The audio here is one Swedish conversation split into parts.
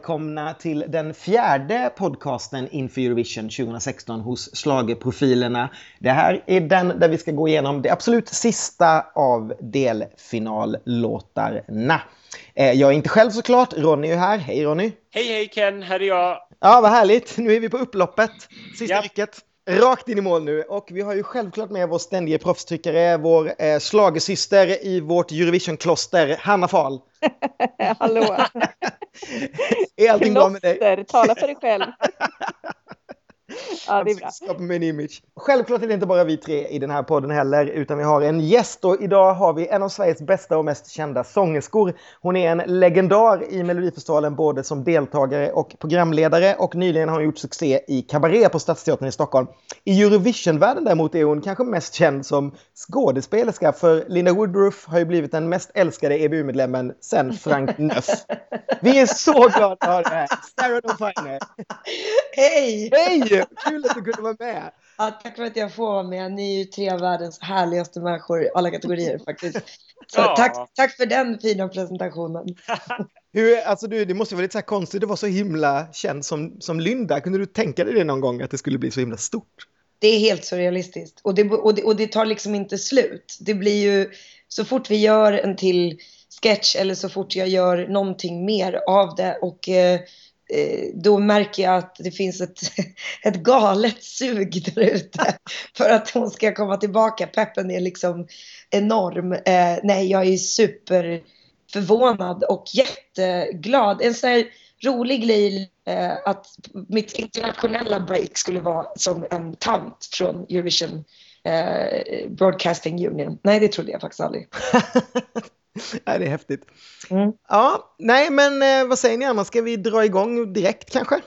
välkomna till den fjärde podcasten inför Eurovision 2016 hos Slagerprofilerna. Det här är den där vi ska gå igenom det absolut sista av delfinallåtarna. Eh, jag är inte själv såklart, Ronny är här. Hej Ronny! Hej hej Ken, här är jag. Ja, vad härligt. Nu är vi på upploppet. Sista Ja. rycket. Rakt in i mål nu. Och vi har ju självklart med vår ständige proffstryckare, vår eh, slagersyster i vårt Eurovision-kloster, Hanna Fahl. Hallå! Är allting bra med dig? Tala för dig själv. Ja, det är bra. Skapa mig en image. Självklart är det inte bara vi tre i den här podden heller, utan vi har en gäst och idag har vi en av Sveriges bästa och mest kända sångerskor. Hon är en legendar i Melodifestivalen både som deltagare och programledare och nyligen har hon gjort succé i Cabaret på Stadsteatern i Stockholm. I Eurovision-världen däremot är hon kanske mest känd som skådespelerska för Linda Woodruff har ju blivit den mest älskade EBU-medlemmen sen Frank Neuf. Vi är så glada att ha dig här, Sarah Dawn Finer. Hej! Kul att du kunde vara med! Ja, tack för att jag får vara med. Ni är ju tre av världens härligaste människor i alla kategorier faktiskt. Så Ja. tack, tack för den fina presentationen. Hur, alltså du, det måste vara lite så här konstigt att vara så himla känd som, som Linda. Kunde du tänka dig det någon gång att det skulle bli så himla stort? Det är helt surrealistiskt. Och det, och, det, och det tar liksom inte slut. Det blir ju, så fort vi gör en till sketch eller så fort jag gör någonting mer av det och eh, Eh, då märker jag att det finns ett, ett galet sug där ute för att hon ska komma tillbaka. Peppen är liksom enorm. Eh, nej, jag är superförvånad och jätteglad. En sån här rolig grej eh, att mitt internationella break skulle vara som en tant från Eurovision eh, Broadcasting Union. Nej, det trodde jag faktiskt aldrig. Nej, det är häftigt. Mm. Ja, nej men eh, vad säger ni andra? Ska vi dra igång direkt kanske?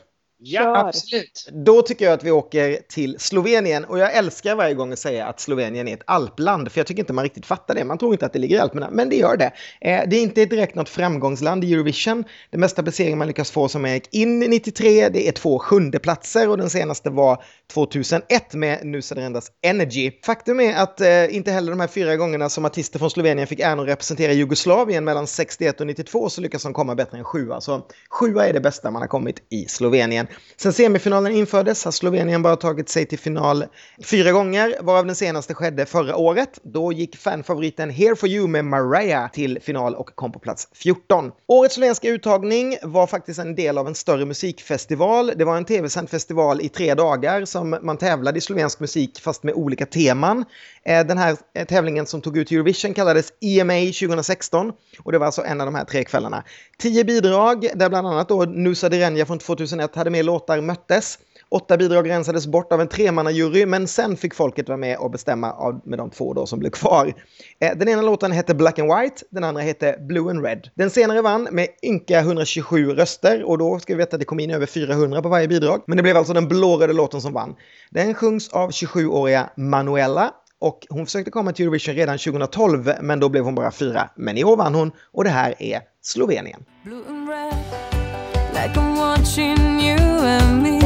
Ja, Kör. Absolut. Då tycker jag att vi åker till Slovenien och jag älskar varje gång att säga att Slovenien är ett alpland för jag tycker inte man riktigt fattar det. Man tror inte att det ligger i Alperna, men det gör det. Eh, det är inte direkt något framgångsland i Eurovision. Den mesta placeringen man lyckas få som gick in 93, det är två sjunde platser och den senaste var 2001 med Nusa Rendas Energy. Faktum är att eh, inte heller de här fyra gångerna som artister från Slovenien fick äran att representera Jugoslavien mellan 61 och 92 så lyckas de komma bättre än sjua. Så sjua är det bästa man har kommit i Slovenien. Sen semifinalen infördes har Slovenien bara tagit sig till final fyra gånger, varav den senaste skedde förra året. Då gick fanfavoriten Here for you med Mariah till final och kom på plats 14. Årets slovenska uttagning var faktiskt en del av en större musikfestival. Det var en tv-sänd festival i tre dagar som man tävlade i slovensk musik fast med olika teman. Eh, den här eh, tävlingen som tog ut Eurovision kallades EMA 2016 och det var alltså en av de här tre kvällarna. Tio bidrag där bland annat då Nusa Direnja från 2001 hade med låtar möttes. Åtta bidrag rensades bort av en tremannajury men sen fick folket vara med och bestämma av, med de två då som blev kvar. Eh, Den ena låten hette Black and White, den andra hette Blue and Red. Den senare vann med ynka 127 röster och då ska vi veta att det kom in över 400 på varje bidrag. Men det blev alltså den blåröda låten som vann. Den sjungs av 27-åriga Manuela och hon försökte komma till Eurovision redan 2012 men då blev hon bara fyra. Men i år vann hon och det här är Slovenien. blue and red, like I'm watching you and me.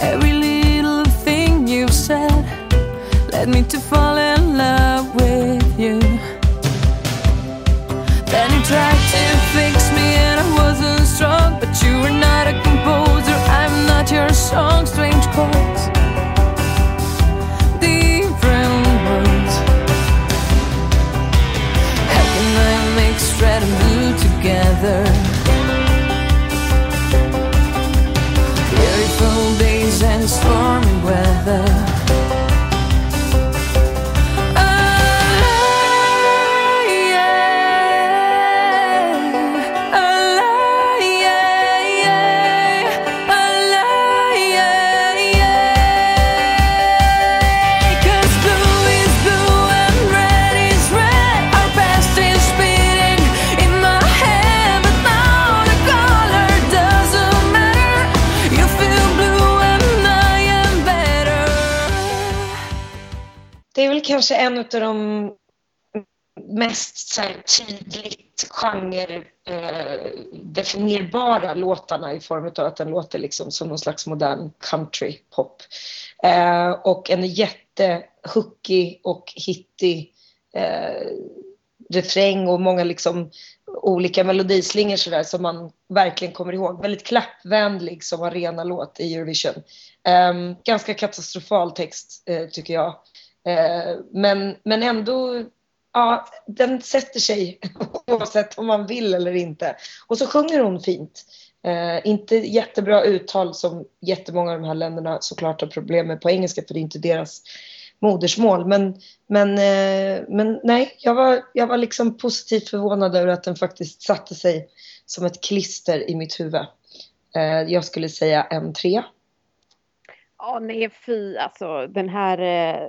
Every little thing you've said led me to fall in love with you. Then you tried to fix me and I wasn't strong, but you were not a composer. I'm not your song, kanske en av de mest så här, tydligt genre eh, låtarna i form av att den låter liksom som någon slags modern country pop. Eh, och en jättehookig och hittig eh, refräng och många liksom olika melodislingor sådär som man verkligen kommer ihåg. Väldigt klappvänlig som arena låt i Eurovision. Eh, ganska katastrofal text eh, tycker jag. Eh, men, men ändå, ja, den sätter sig oavsett om man vill eller inte. Och så sjunger hon fint. Eh, inte jättebra uttal som jättemånga av de här länderna såklart har problem med på engelska för det är inte deras modersmål. Men, men, eh, men nej, jag var, jag var liksom positivt förvånad över att den faktiskt satte sig som ett klister i mitt huvud. Eh, jag skulle säga en trea. Ja, nej fy alltså den här eh,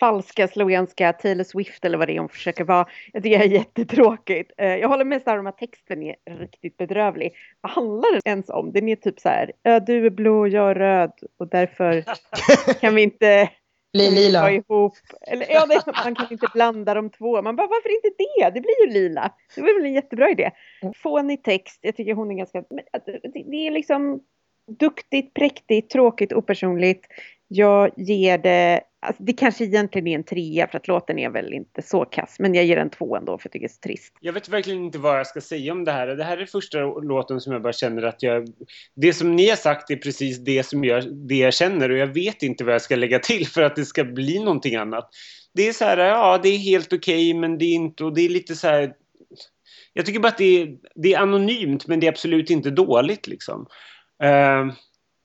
falska slovenska Taylor Swift eller vad det är hon försöker vara. Jag tycker det är jättetråkigt. Eh, jag håller med Sara om att texten är riktigt bedrövlig. Vad handlar den ens om? Den är typ så här, "Ja, du är blå, jag är röd och därför kan vi inte Bli vara lila. ihop. Eller, ja, det man kan inte blanda de två. Man bara, varför inte det? Det blir ju lila. Det var väl en jättebra idé. Fånig text. Jag tycker hon är ganska... Det, det är liksom duktigt, präktigt, tråkigt, opersonligt. Jag ger det... Alltså, det kanske egentligen är en trea för att låten är väl inte så kass. Men jag ger den två ändå för jag tycker det är så trist. Jag vet verkligen inte vad jag ska säga om det här. Det här är första låten som jag bara känner att jag... Det som ni har sagt är precis det som jag, det jag känner och jag vet inte vad jag ska lägga till för att det ska bli någonting annat. Det är så här, ja det är helt okej men det är inte... Och det är lite så här... Jag tycker bara att det är, det är anonymt men det är absolut inte dåligt liksom. Uh,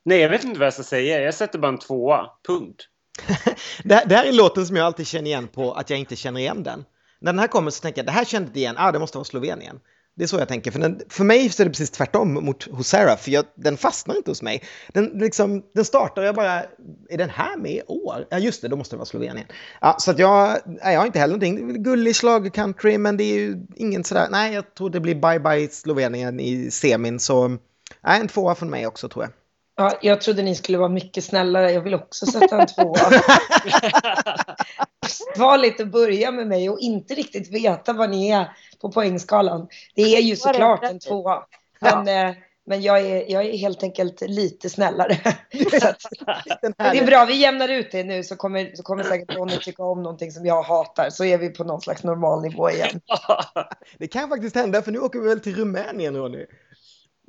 nej, jag vet inte vad jag ska säga. Jag sätter bara en tvåa. Punkt. Det, här- det här är låten som jag alltid känner igen på att jag inte känner igen den. När den här kommer så tänker jag, det här kände jag inte igen, ah det måste vara Slovenien. Det är så jag tänker, för, den, för mig så är det precis tvärtom mot Hosera, för jag, den fastnar inte hos mig. Den, liksom, den startar och jag bara, är den här med i år? Ja just det, då måste det vara Slovenien. Ja, så att jag, nej, jag har inte heller någonting, Gullig är gullig schlagercountry men det är ju ingen sådär, nej jag tror det blir bye bye Slovenien i semin, så nej, en tvåa från mig också tror jag. Ja, jag trodde ni skulle vara mycket snällare. Jag vill också sätta en tvåa. Var lite börja med mig och inte riktigt veta vad ni är på poängskalan. Det är ju såklart en tvåa. Men, eh, men jag, är, jag är helt enkelt lite snällare. att, det är bra, vi jämnar ut det nu så kommer, så kommer säkert Ronny tycka om någonting som jag hatar. Så är vi på någon slags normal nivå igen. Det kan faktiskt hända, för nu åker vi väl till Rumänien, Ronny?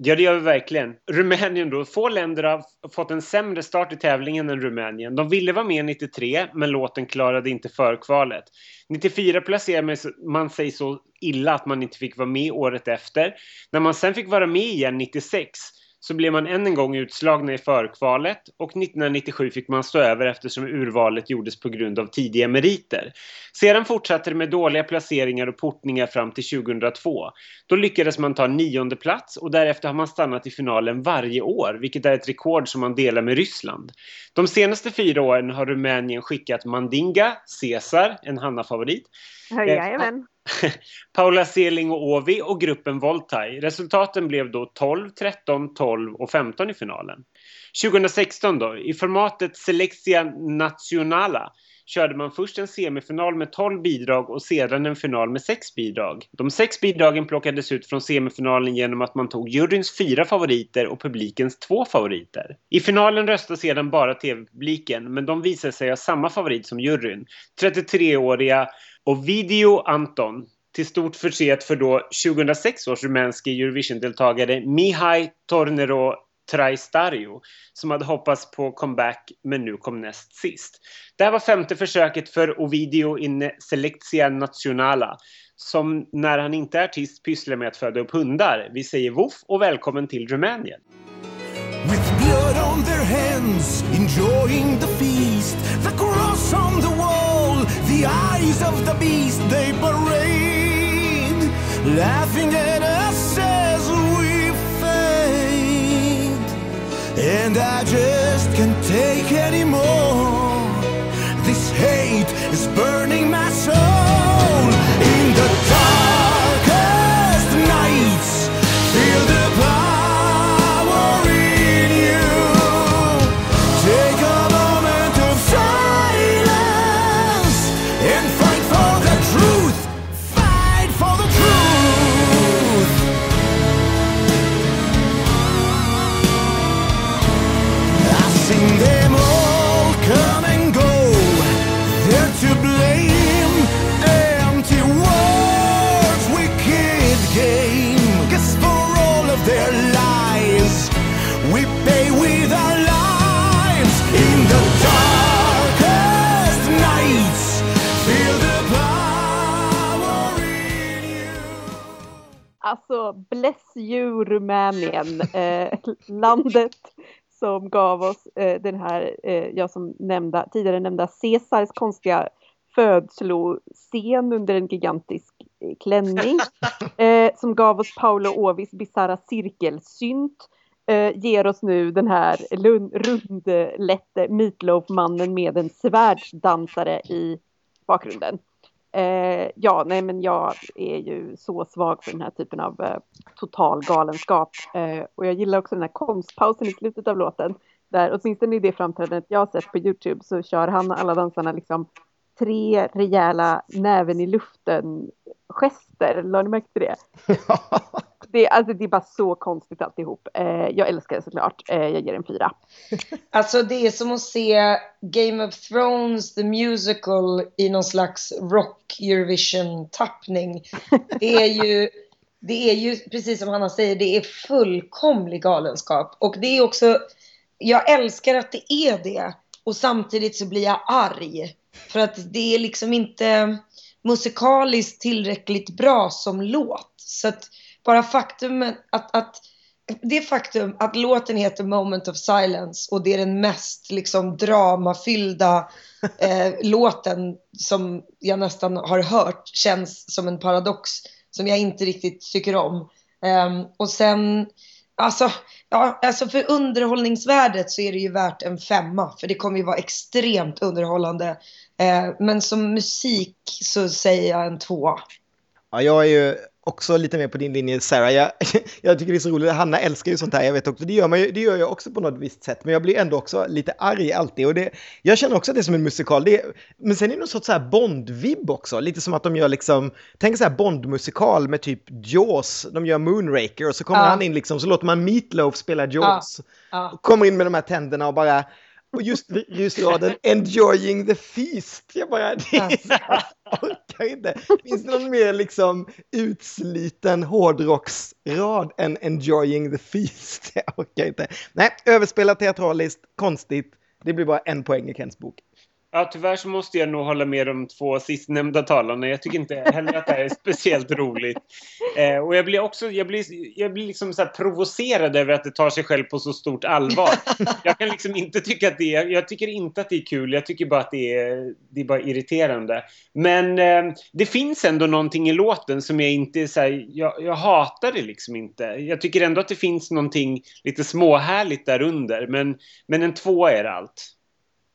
Ja, det gör vi verkligen. Rumänien då. Få länder har fått en sämre start i tävlingen än Rumänien. De ville vara med 93, men låten klarade inte förkvalet. 94 placerade man sig så illa att man inte fick vara med året efter. När man sen fick vara med igen 96 så blev man än en gång utslagna i förkvalet och 1997 fick man stå över eftersom urvalet gjordes på grund av tidiga meriter. Sedan fortsatte det med dåliga placeringar och portningar fram till 2002. Då lyckades man ta nionde plats och därefter har man stannat i finalen varje år, vilket är ett rekord som man delar med Ryssland. De senaste fyra åren har Rumänien skickat Mandinga, Caesar, en Hanna-favorit, Ja, Jajamän. Paula Seling och Ovi och gruppen Voltaj. Resultaten blev då 12, 13, 12 och 15 i finalen. 2016 då, i formatet Selexia Nationala körde man först en semifinal med 12 bidrag och sedan en final med 6 bidrag. De 6 bidragen plockades ut från semifinalen genom att man tog juryns fyra favoriter och publikens två favoriter. I finalen röstade sedan bara tv-publiken, men de visade sig ha samma favorit som juryn. 33-åriga Ovidio Anton till stort förtret för då 2006 års rumänske Eurovision-deltagare Mihai Tornero Traistario som hade hoppats på comeback men nu kom näst sist. Det här var femte försöket för Ovidio in Selectia Nationala som när han inte är artist pysslar med att föda upp hundar. Vi säger voff och välkommen till Rumänien. With blood on their hands, enjoying the feast. The cross on the wall, the eyes of the beast they parade, laughing at And I just can't take anymore. This hate is burning my soul Alltså, bless you Rumänien. Eh, landet som gav oss eh, den här, eh, jag som nämnda, tidigare nämnda Caesars konstiga födsloscen under en gigantisk eh, klänning. Eh, som gav oss Paolo Ovis bisarra cirkelsynt. Eh, ger oss nu den här rundlätte Meatloaf-mannen med en svärdsdansare i bakgrunden. Eh, ja, nej men jag är ju så svag för den här typen av eh, total galenskap. Eh, och jag gillar också den här konstpausen i slutet av låten. Där åtminstone i det framträdandet jag har sett på Youtube så kör han och alla dansarna liksom tre rejäla näven i luften gester. Lade ni märke till det? Det, alltså, det är bara så konstigt alltihop. Eh, jag älskar det såklart. Eh, jag ger en fyra. Alltså det är som att se Game of Thrones, the musical, i någon slags rock Eurovision-tappning. Det är ju, det är ju, precis som Hanna säger, det är fullkomlig galenskap. Och det är också, jag älskar att det är det. Och samtidigt så blir jag arg. För att det är liksom inte musikaliskt tillräckligt bra som låt. Så att bara faktumet att, att det faktum att låten heter Moment of Silence och det är den mest liksom dramafyllda eh, låten som jag nästan har hört känns som en paradox som jag inte riktigt tycker om. Ehm, och sen, alltså, ja, alltså för underhållningsvärdet så är det ju värt en femma för det kommer ju vara extremt underhållande. Eh, men som musik så säger jag en tvåa. Ja, jag är ju också lite mer på din linje, Sarah. Jag, jag tycker det är så roligt. Hanna älskar ju sånt här. Jag vet också, det gör, man ju, det gör jag också på något visst sätt. Men jag blir ändå också lite arg alltid. Och det, jag känner också att det är som en musikal. Det men sen är det någon sorts så här Bond-vibb också. Lite som att de gör liksom, tänk så här Bond-musikal med typ Jaws. De gör Moonraker och så kommer Ja. han in liksom, så låter man Meatloaf spela Jaws. Ja. Och kommer in med de här tänderna och bara och just, just raden “enjoying the feast”. Jag bara, det jag orkar inte. Finns det någon mer liksom utsliten hårdrocksrad än “enjoying the feast”? Jag orkar inte. Nej, överspelat teatraliskt, konstigt. Det blir bara en poäng i Kents bok. Ja, tyvärr så måste jag nog hålla med de två sistnämnda talarna. Jag tycker inte heller att det här är speciellt roligt. Eh, och jag blir också jag blir, jag blir liksom så här provocerad över att det tar sig själv på så stort allvar. Jag kan liksom inte tycka att det är, jag tycker inte att det är kul. Jag tycker bara att det är, det är bara irriterande. Men eh, det finns ändå någonting i låten som jag inte så här, jag, jag hatar det liksom inte. Jag tycker ändå att det finns någonting lite småhärligt där under. Men, men en två är allt.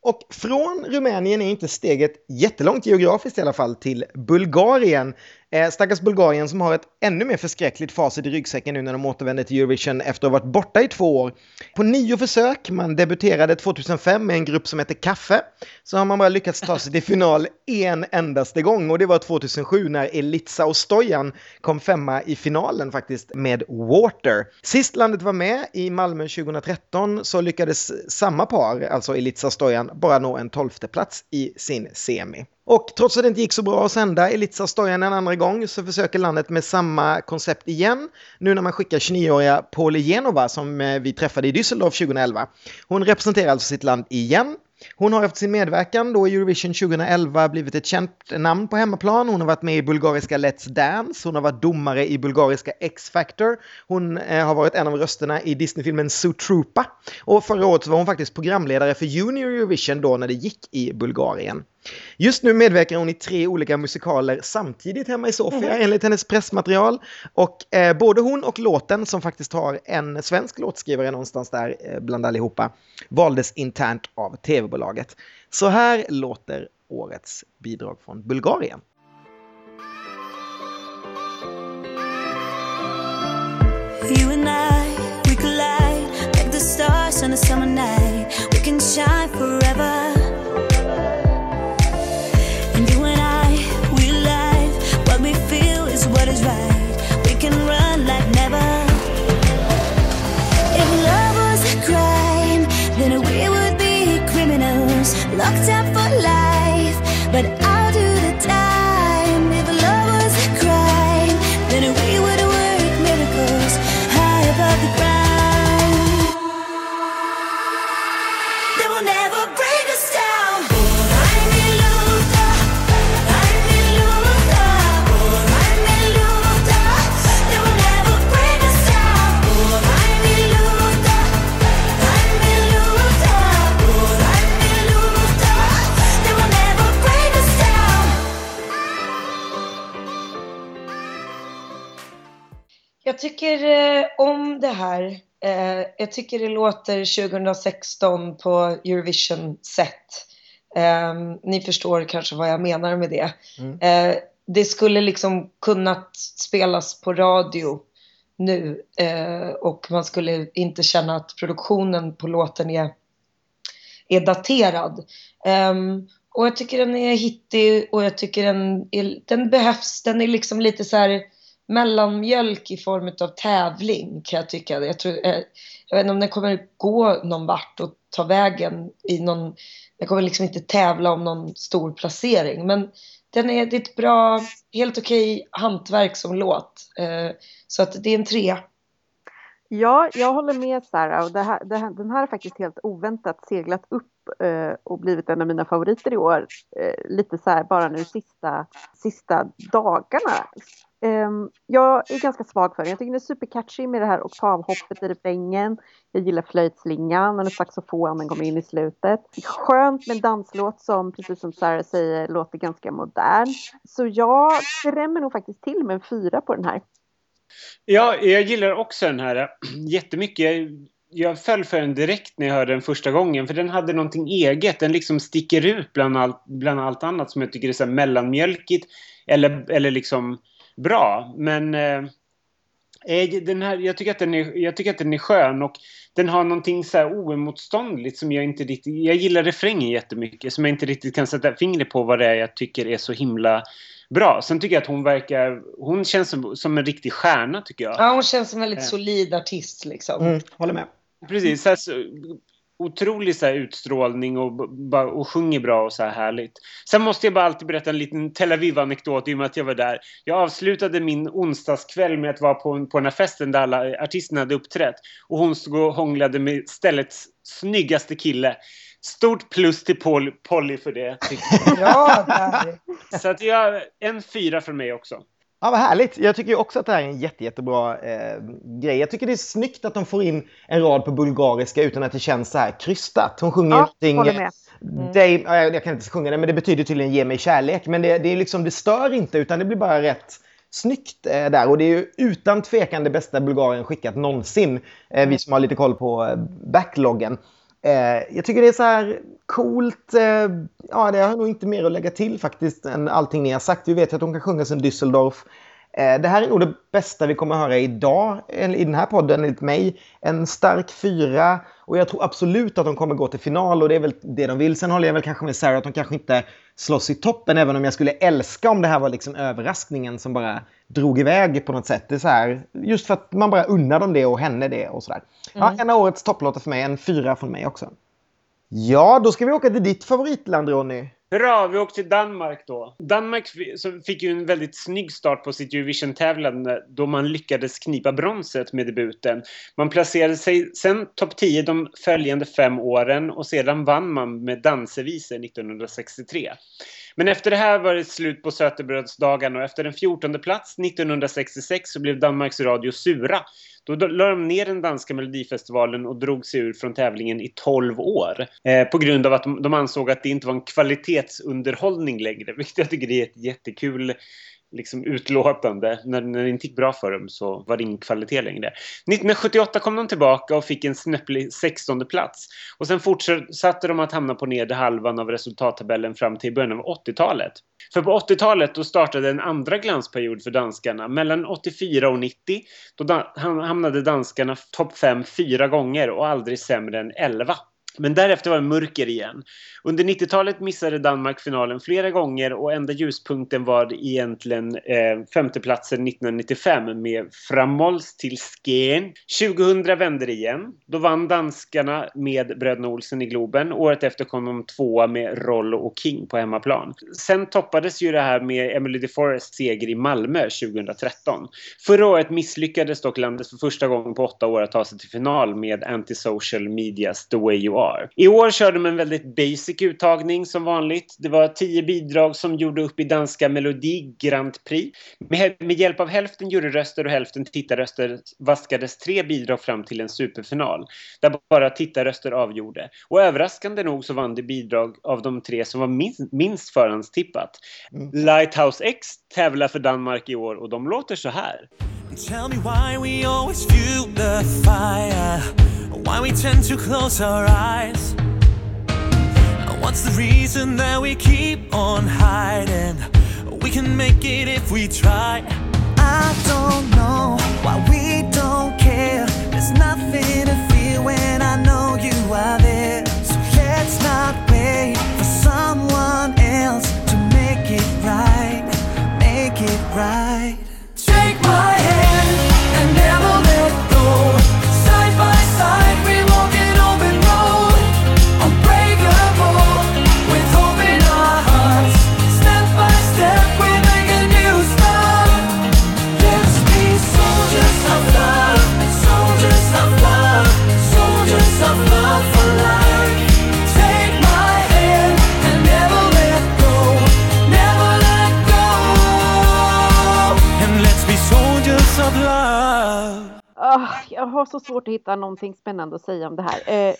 Och från Rumänien är inte steget jättelångt geografiskt i alla fall till Bulgarien. Eh, stackars Bulgarien som har ett ännu mer förskräckligt facit i ryggsäcken nu när de återvänder till Eurovision efter att ha varit borta i två år. På nio försök, man debuterade 2005 med en grupp som heter Kaffe, så har man bara lyckats ta sig till final en endaste gång och det var 2007 när Elitsa och Stojan kom femma i finalen faktiskt med Water. Sist landet var med i Malmö 2013 så lyckades samma par, alltså Elitsa och Stojan, bara nå en tolfte plats i sin semi. Och trots att det inte gick så bra att sända Elitsa Stojan en andra gång så försöker landet med samma koncept igen. Nu när man skickar 29-åriga Poligenova som eh, vi träffade i Düsseldorf 2011. Hon representerar alltså sitt land igen. Hon har efter sin medverkan då i Eurovision 2011 blivit ett känt namn på hemmaplan. Hon har varit med i bulgariska Let's Dance, hon har varit domare i bulgariska X-Factor, hon eh, har varit en av rösterna i Disneyfilmen Zootropa och förra året så var hon faktiskt programledare för Junior Eurovision då när det gick i Bulgarien. Just nu medverkar hon i tre olika musikaler samtidigt hemma i Sofia enligt hennes pressmaterial. Och eh, både hon och låten, som faktiskt har en svensk låtskrivare någonstans där eh, bland allihopa, valdes internt av tv-bolaget. Så här låter årets bidrag från Bulgarien. You and I, we collide like the stars on a summer night. We can shine forever. Ногтя tycker eh, om det här. Eh, jag tycker det låter 2016 på Eurovision-sätt. Eh, ni förstår kanske vad jag menar med det. Mm. Eh, det skulle liksom kunnat spelas på radio nu eh, och man skulle inte känna att produktionen på låten är, är daterad. Ehm, och jag tycker den är hittig och jag tycker den, är, den behövs. Den är liksom lite så här mellanmjölk i form av tävling kan jag tycka. Jag, tror, eh, jag vet inte om den kommer gå någon vart och ta vägen i någon... Den kommer liksom inte tävla om någon stor placering. Men den är, det är ett bra, helt okej hantverk som låt. Eh, så att det är en trea. Ja, jag håller med Sara. Och det här, det här, den här har faktiskt helt oväntat seglat upp eh, och blivit en av mina favoriter i år. Eh, lite så här bara nu sista, sista dagarna. Ehm, jag är ganska svag för den. Jag tycker den är supercatchy med det här oktavhoppet i refrängen. Jag gillar flöjtslingan och saxofonen kommer in i slutet. Skönt med en danslåt som, precis som Sarah säger, låter ganska modern. Så jag drämmer nog faktiskt till med en fyra på den här. Ja, jag gillar också den här jättemycket. Jag- föll för den direkt när jag hörde den första gången för den hade någonting eget. Den liksom sticker ut bland allt, bland allt annat som jag tycker är så här mellanmjölkigt eller, eller liksom bra. Men eh, eh, den här, jag, tycker att den är, jag tycker att den är skön och den har någonting så här oemotståndligt som jag inte riktigt... Jag gillar refrängen jättemycket som jag inte riktigt kan sätta fingret på vad det är jag tycker är så himla bra. Sen tycker jag att hon verkar... Hon känns som, som en riktig stjärna tycker jag. Ja, hon känns som en väldigt Ja. solid artist liksom. Mm, håller med. Precis. Så här, så, otrolig så utstrålning och, och sjunger bra och så här härligt. Sen måste jag bara alltid berätta en liten Tel Aviv-anekdot i och med att jag var där. Jag avslutade min onsdagskväll med att vara på, på den här festen där alla artisterna hade uppträtt. Och hon stod och hånglade med ställets snyggaste kille. Stort plus till Polly för det. där. Så att jag, en fyra för mig också. Ja, vad härligt. Jag tycker också att det här är en jätte, jättebra eh, grej. Jag tycker det är snyggt att de får in en rad på bulgariska utan att det känns så här krystat. Hon sjunger Ja, någonting... Dame, ja, jag kan inte sjunga det, men det betyder tydligen ge mig kärlek. Men det, det, är liksom, det stör inte, utan det blir bara rätt snyggt eh, där. Och det är ju utan tvekan det bästa Bulgarien skickat någonsin. Eh, vi som har lite koll på eh, backloggen. Eh, jag tycker det är så här coolt. Eh, ja, det har nog inte mer att lägga till faktiskt än allting ni har sagt. Vi vet ju att hon kan sjunga sen Düsseldorf. Eh, Det här är nog det bästa vi kommer att höra idag i den här podden enligt mig. En stark fyra och jag tror absolut att de kommer gå till final och det är väl det de vill. Sen håller jag väl kanske med Sarah att de kanske inte slåss i toppen även om jag skulle älska om det här var liksom överraskningen som bara drog iväg på något sätt. Det är så här, just för att man bara unnar dem det och henne det och sådär. Ja, en av årets topplåtar för mig, en fyra från mig också. Ja, då ska vi åka till ditt favoritland Ronny. Hurra, vi åkte till Danmark då. Danmark fick ju en väldigt snygg start på sitt Eurovision-tävlande då man lyckades knipa bronset med debuten. Man placerade sig sen topp 10 de följande fem åren och sedan vann man med dansevisor 1963. Men efter det här var det slut på sötebrödsdagen och efter en 14 plats 1966 så blev Danmarks Radio sura. Då lade de ner den danska melodifestivalen och drog sig ur från tävlingen i 12 år. Eh, på grund av att de, de ansåg att det inte var en kvalitetsunderhållning längre. Vilket jag tycker är ett jättekul liksom, utlåtande. När, när det inte gick bra för dem så var det ingen kvalitet längre. 1978 kom de tillbaka och fick en snöplig 16 plats. Och sen fortsatte de att hamna på nedre halvan av resultattabellen fram till början av 80-talet. För på 80-talet då startade en andra glansperiod för danskarna. Mellan 84 och 90 då hamnade danskarna topp 5 fyra gånger och aldrig sämre än 11. Men därefter var det mörker igen. Under 90-talet missade Danmark finalen flera gånger och enda ljuspunkten var egentligen eh, femteplatsen 1995 med Framols till Skien. 2000 vände det igen. Då vann danskarna med bröderna Olsen i Globen. Året efter kom de tvåa med Rollo och King på hemmaplan. Sen toppades ju det här med Emily de Forest seger i Malmö 2013. Förra året misslyckades dock landet för första gången på åtta år att ta sig till final med Antisocial Medias The Way You Are. I år körde de en väldigt basic uttagning som vanligt. Det var tio bidrag som gjorde upp i danska Melodi Grand Prix. Med, med hjälp av hälften juryröster och hälften tittarröster vaskades tre bidrag fram till en superfinal. Där bara tittarröster avgjorde. Och överraskande nog så vann det bidrag av de tre som var minst, minst förhandstippat. Lighthouse X tävlar för Danmark i år och de låter så här. Tell me why we always view the fire, why we tend to close our eyes. What's the reason that we keep on hiding? We can make it if we try. I don't know why we don't care. There's nothing to feel when I know you are there. So let's not wait for someone else to make it right. Make it right. Har så svårt att hitta någonting spännande att säga om det här. Eh,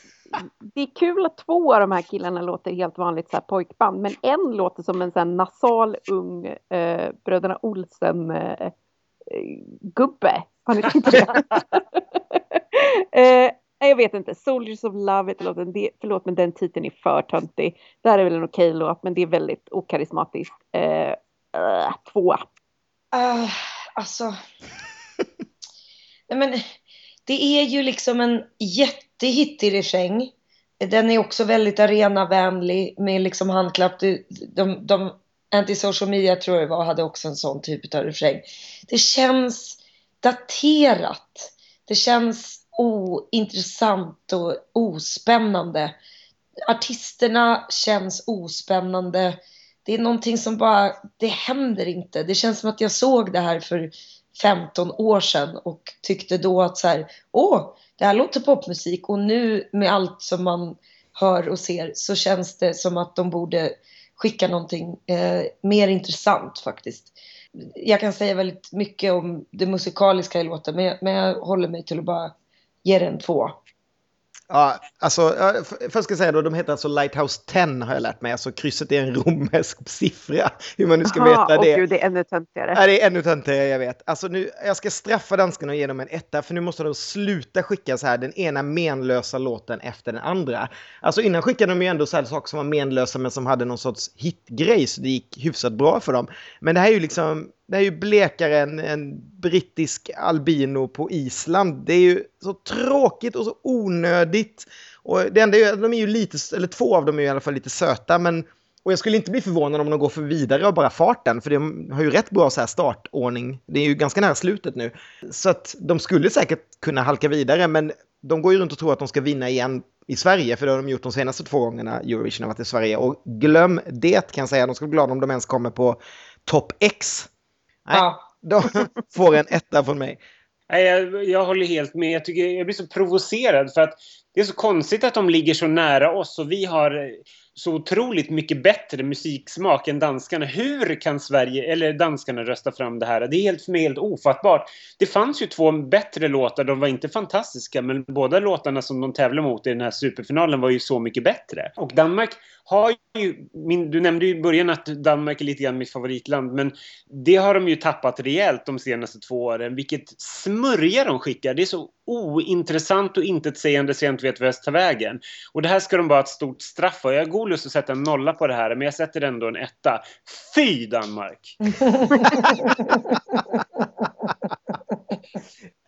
det är kul att två av de här killarna låter helt vanligt så här pojkband, men en låter som en så här nasal ung eh, Bröderna Olsen eh, eh, tänkt på det? eh, nej, jag vet inte. Soldiers of Love heter låten. Det, förlåt, men den titeln är för töntig. Det här är väl en okej låt, men det är väldigt okarismatiskt. Eh, eh, tvåa. Ah, alltså. Nej, men det är ju liksom en jättehittig refräng. Den är också väldigt arenavänlig med liksom handklapp. De, de, de Antisocial media tror jag det var hade också en sån typ av refräng. Det känns daterat. Det känns ointressant och ospännande. Artisterna känns ospännande. Det är någonting som bara, det händer inte. Det känns som att jag såg det här för 15 år sedan och tyckte då att så här, åh, det här låter popmusik och nu med allt som man hör och ser så känns det som att de borde skicka någonting eh, mer intressant faktiskt. Jag kan säga väldigt mycket om det musikaliska i låten men jag, men jag håller mig till att bara ge den två. Ja, alltså, ja, först ska jag säga då, de heter alltså Lighthouse 10 har jag lärt mig. Alltså krysset är en romersk siffra. Hur man nu ska Aha, veta det. gud, det är ännu töntigare. Nej, det är ännu töntigare, jag vet. Alltså nu, jag ska straffa danskarna och ge dem en etta, för nu måste de sluta skicka så här den ena menlösa låten efter den andra. Alltså innan skickade de ju ändå så här saker som var menlösa men som hade någon sorts hitgrej, så det gick hyfsat bra för dem. Men det här är ju liksom, det är ju blekare än en brittisk albino på Island. Det är ju så tråkigt och så onödigt. Och det enda är ju, de är ju lite, eller två av dem är ju i alla fall lite söta, men och jag skulle inte bli förvånad om de går för vidare av bara farten, för de har ju rätt bra så här startordning. Det är ju ganska nära slutet nu. Så att de skulle säkert kunna halka vidare, men de går ju runt och tror att de ska vinna igen i Sverige, för det har de gjort de senaste två gångerna Eurovision har varit i Sverige. Och glöm det kan jag säga, de ska bli glada om de ens kommer på topp X. Nej, Ja. de får en etta från mig. Nej, jag, jag håller helt med. Jag, tycker, jag blir så provocerad för att det är så konstigt att de ligger så nära oss och vi har så otroligt mycket bättre musiksmak än danskarna. Hur kan Sverige, eller danskarna rösta fram det här? Det är helt, för mig helt ofattbart. Det fanns ju två bättre låtar, de var inte fantastiska, men båda låtarna som de tävlade mot i den här superfinalen var ju så mycket bättre. Och Danmark har ju, min, du nämnde ju i början att Danmark är lite grann mitt favoritland, men det har de ju tappat rejält de senaste två åren. Vilket smörja de skickar. Det är så ointressant och intetsägande så jag inte vet vad jag ska ta vägen. Och det här ska de bara ha ett stort straff för. Jag har god lust att sätta en nolla på det här, men jag sätter ändå en etta. Fy Danmark!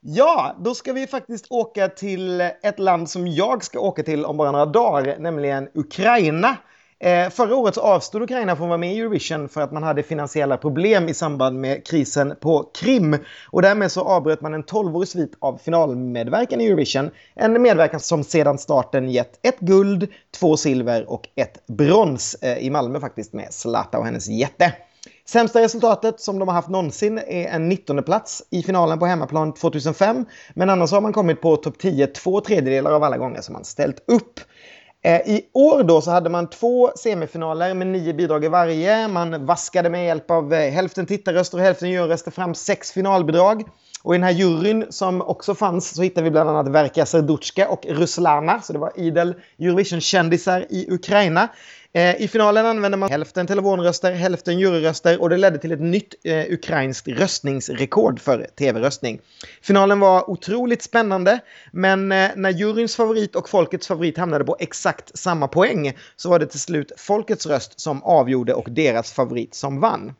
Ja, då ska vi faktiskt åka till ett land som jag ska åka till om bara några dagar, nämligen Ukraina. Eh, förra året så avstod Ukraina från att vara med i Eurovision för att man hade finansiella problem i samband med krisen på Krim. Och därmed så avbröt man en 12-årig svit av finalmedverkan i Eurovision. En medverkan som sedan starten gett ett guld, två silver och ett brons eh, i Malmö faktiskt med Zlata och hennes jätte. Sämsta resultatet som de har haft någonsin är en 19 plats i finalen på hemmaplan 2005. Men annars har man kommit på topp 10 två tredjedelar av alla gånger som man ställt upp. Eh, I år då så hade man två semifinaler med nio bidrag i varje. Man vaskade med hjälp av eh, hälften tittarröster och hälften juryröster fram sex finalbidrag. Och i den här juryn som också fanns så hittade vi bland annat Verka Serduchka och Ruslana. Så det var idel Eurovision-kändisar i Ukraina. Eh, I finalen använde man hälften telefonröster, hälften juryröster och det ledde till ett nytt eh, ukrainskt röstningsrekord för tv-röstning. Finalen var otroligt spännande, men eh, när juryns favorit och folkets favorit hamnade på exakt samma poäng så var det till slut folkets röst som avgjorde och deras favorit som vann.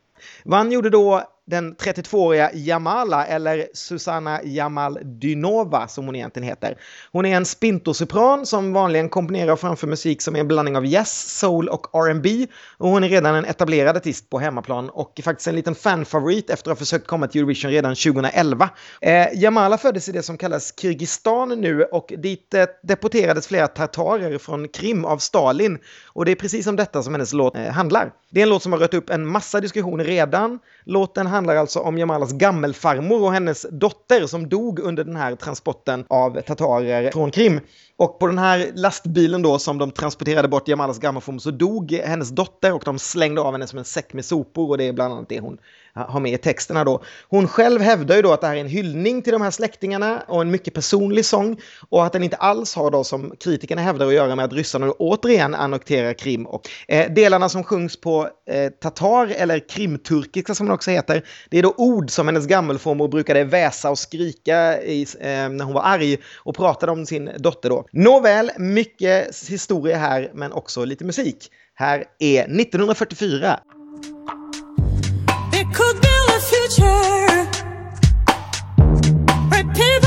Vann gjorde då den 32-åriga Jamala, eller Susanna Jamaldynova som hon egentligen heter. Hon är en spintosopran som vanligen komponerar och framför musik som är en blandning av jazz, soul och R&B. Och hon är redan en etablerad artist på hemmaplan och faktiskt en liten fanfavorit efter att ha försökt komma till Eurovision redan 2011. Eh, Jamala föddes i det som kallas Kirgizistan nu och dit eh, deporterades flera tartarer från Krim av Stalin. Och det är precis om detta som hennes låt eh, handlar. Det är en låt som har rött upp en massa diskussioner redan. Låten handlar alltså om Jamalas gammelfarmor och hennes dotter som dog under den här transporten av tatarer från Krim. Och på den här lastbilen då som de transporterade bort Jamalas gammelfarmor så dog hennes dotter och de slängde av henne som en säck med sopor och det är bland annat det hon har med i texterna då. Hon själv hävdar ju då att det här är en hyllning till de här släktingarna och en mycket personlig sång och att den inte alls har då som kritikerna hävdar att göra med att ryssarna återigen annekterar Krim. Och, eh, delarna som sjungs på eh, tatar eller krimturkiska som det också heter, det är då ord som hennes gammelformor brukade väsa och skrika i, eh, när hon var arg och pratade om sin dotter då. Nåväl, mycket historia här men också lite musik. Här är 1944. Could build a future. Where people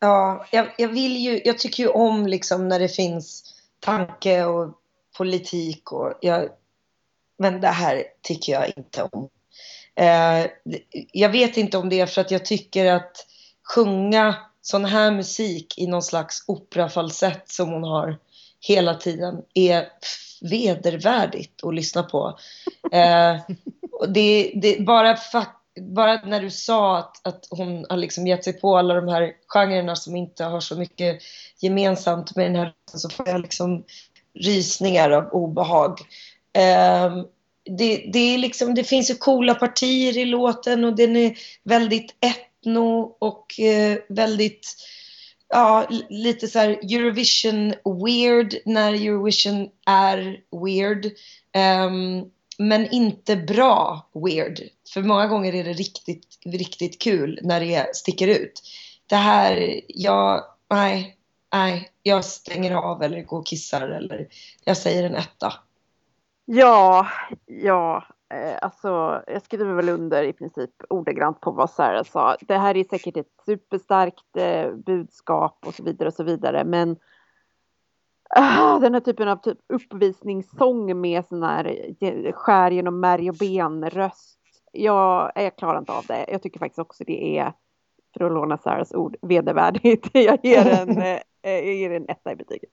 Ja, jag, jag vill ju, jag tycker ju om liksom när det finns tanke och politik och jag, men det här tycker jag inte om. Eh, jag vet inte om det är för att jag tycker att sjunga sån här musik i någon slags operafalsett som hon har hela tiden är vedervärdigt att lyssna på. Eh, och det, det, bara, bara när du sa att, att hon har liksom gett sig på alla de här genrerna som inte har så mycket gemensamt med den här så får jag liksom rysningar av obehag. Um, det, det, är liksom, det finns ju coola partier i låten och den är väldigt etno och eh, väldigt ja, lite så här Eurovision weird när Eurovision är weird. Um, men inte bra weird. För många gånger är det riktigt, riktigt kul när det sticker ut. Det här, jag, nej, nej, jag stänger av eller går och kissar eller jag säger en etta. Ja, ja, eh, alltså jag skriver väl under i princip ordagrant på vad Sarah sa. Det här är säkert ett superstarkt eh, budskap och så vidare och så vidare, men ah, den här typen av typ uppvisningssång med sån här eh, skär genom märg och ben röst. Jag, jag klarar inte av det. Jag tycker faktiskt också det är, för att låna Sarahs ord, vedervärdigt. Jag ger en, eh, jag ger en etta i betyget.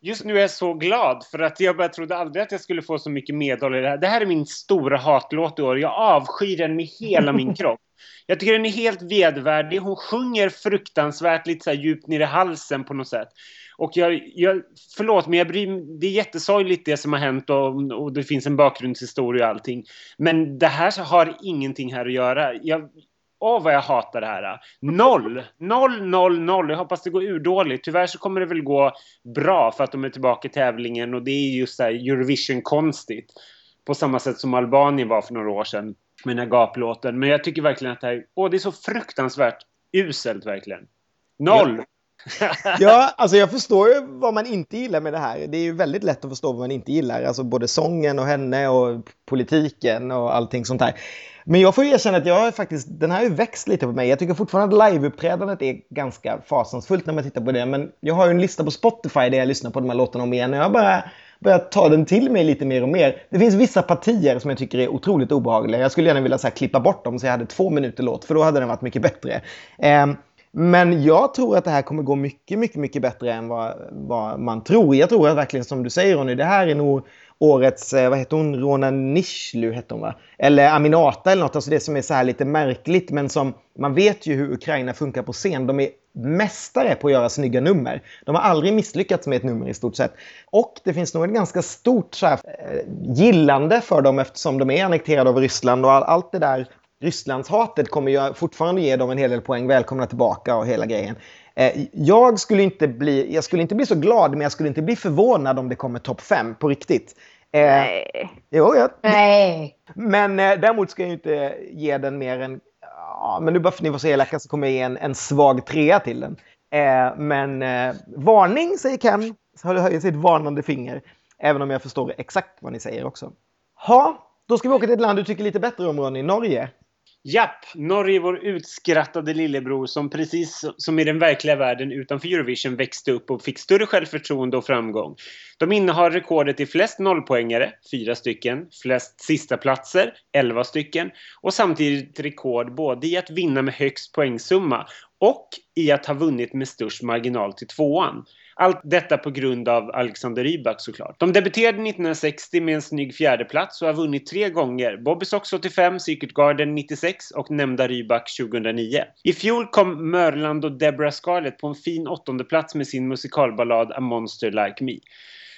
Just nu är jag så glad för att jag bara trodde aldrig att jag skulle få så mycket medhåll i det här. Det här är min stora hatlåt i år. Jag avskyr den med hela min kropp. Jag tycker den är helt vedvärdig. Hon sjunger fruktansvärt lite så djupt ner i halsen på något sätt. Och jag, jag förlåt, men jag bryr, det är jättesorgligt det som har hänt och, och det finns en bakgrundshistoria och allting. Men det här har ingenting här att göra. Jag, Åh, vad jag hatar det här. Noll! Noll, noll, noll. Jag hoppas det går ur dåligt. Tyvärr så kommer det väl gå bra för att de är tillbaka i tävlingen och det är just så här Eurovision-konstigt. På samma sätt som Albanien var för några år sedan med den här gaplåten. Men jag tycker verkligen att det här, åh, det är så fruktansvärt uselt verkligen. Noll! Ja, alltså jag förstår ju vad man inte gillar med det här. Det är ju väldigt lätt att förstå vad man inte gillar. Alltså både sången och henne och politiken och allting sånt här. Men jag får ju erkänna att jag har faktiskt, den här har ju växt lite på mig. Jag tycker fortfarande att liveuppträdandet är ganska fasansfullt när man tittar på det. Men jag har ju en lista på Spotify där jag lyssnar på de här låtarna om igen. Och jag bara börjat ta den till mig lite mer och mer. Det finns vissa partier som jag tycker är otroligt obehagliga. Jag skulle gärna vilja så här, klippa bort dem så jag hade två minuter låt, för då hade den varit mycket bättre. Ehm, men jag tror att det här kommer gå mycket, mycket, mycket bättre än vad, vad man tror. Jag tror att verkligen som du säger Ronny, det här är nog årets, eh, vad heter hon, Rona Nishlu hette hon va? Eller Aminata eller något, alltså det som är så här lite märkligt men som man vet ju hur Ukraina funkar på scen. De är mästare på att göra snygga nummer. De har aldrig misslyckats med ett nummer i stort sett. Och det finns nog ett ganska stort så här, eh, gillande för dem eftersom de är annekterade av Ryssland och all, allt det där Rysslandshatet kommer ju fortfarande ge dem en hel del poäng. Välkomna tillbaka och hela grejen. Eh, jag skulle, inte bli, jag skulle inte bli så glad, men jag skulle inte bli förvånad om det kommer topp 5 på riktigt. Eh, Nej. Jo, jag, Nej. men eh, däremot ska jag inte ge den mer än... Ja, men nu bara för att ni var så elaka så kommer jag ge en, en svag trea till den. Eh, men eh, varning, säger Ken. Så höjer sitt varnande finger. Även om jag förstår exakt vad ni säger också. Ha, då ska vi åka till ett land du tycker lite bättre om, Ronny. Norge. Japp, Norge vår utskrattade lillebror som precis som i den verkliga världen utanför Eurovision växte upp och fick större självförtroende och framgång. De innehar rekordet i flest nollpoängare, fyra stycken, flest sista platser, elva stycken och samtidigt rekord både i att vinna med högst poängsumma och i att ha vunnit med störst marginal till tvåan. Allt detta på grund av Alexander Rybak såklart. De debuterade 1960 med en snygg fjärdeplats och har vunnit tre gånger. Bobbysocks 85, Secret Garden 96 och nämnda Rybak 2009. I fjol kom Mörland och Deborah Scarlett på en fin åttonde plats med sin musikalballad A Monster Like Me.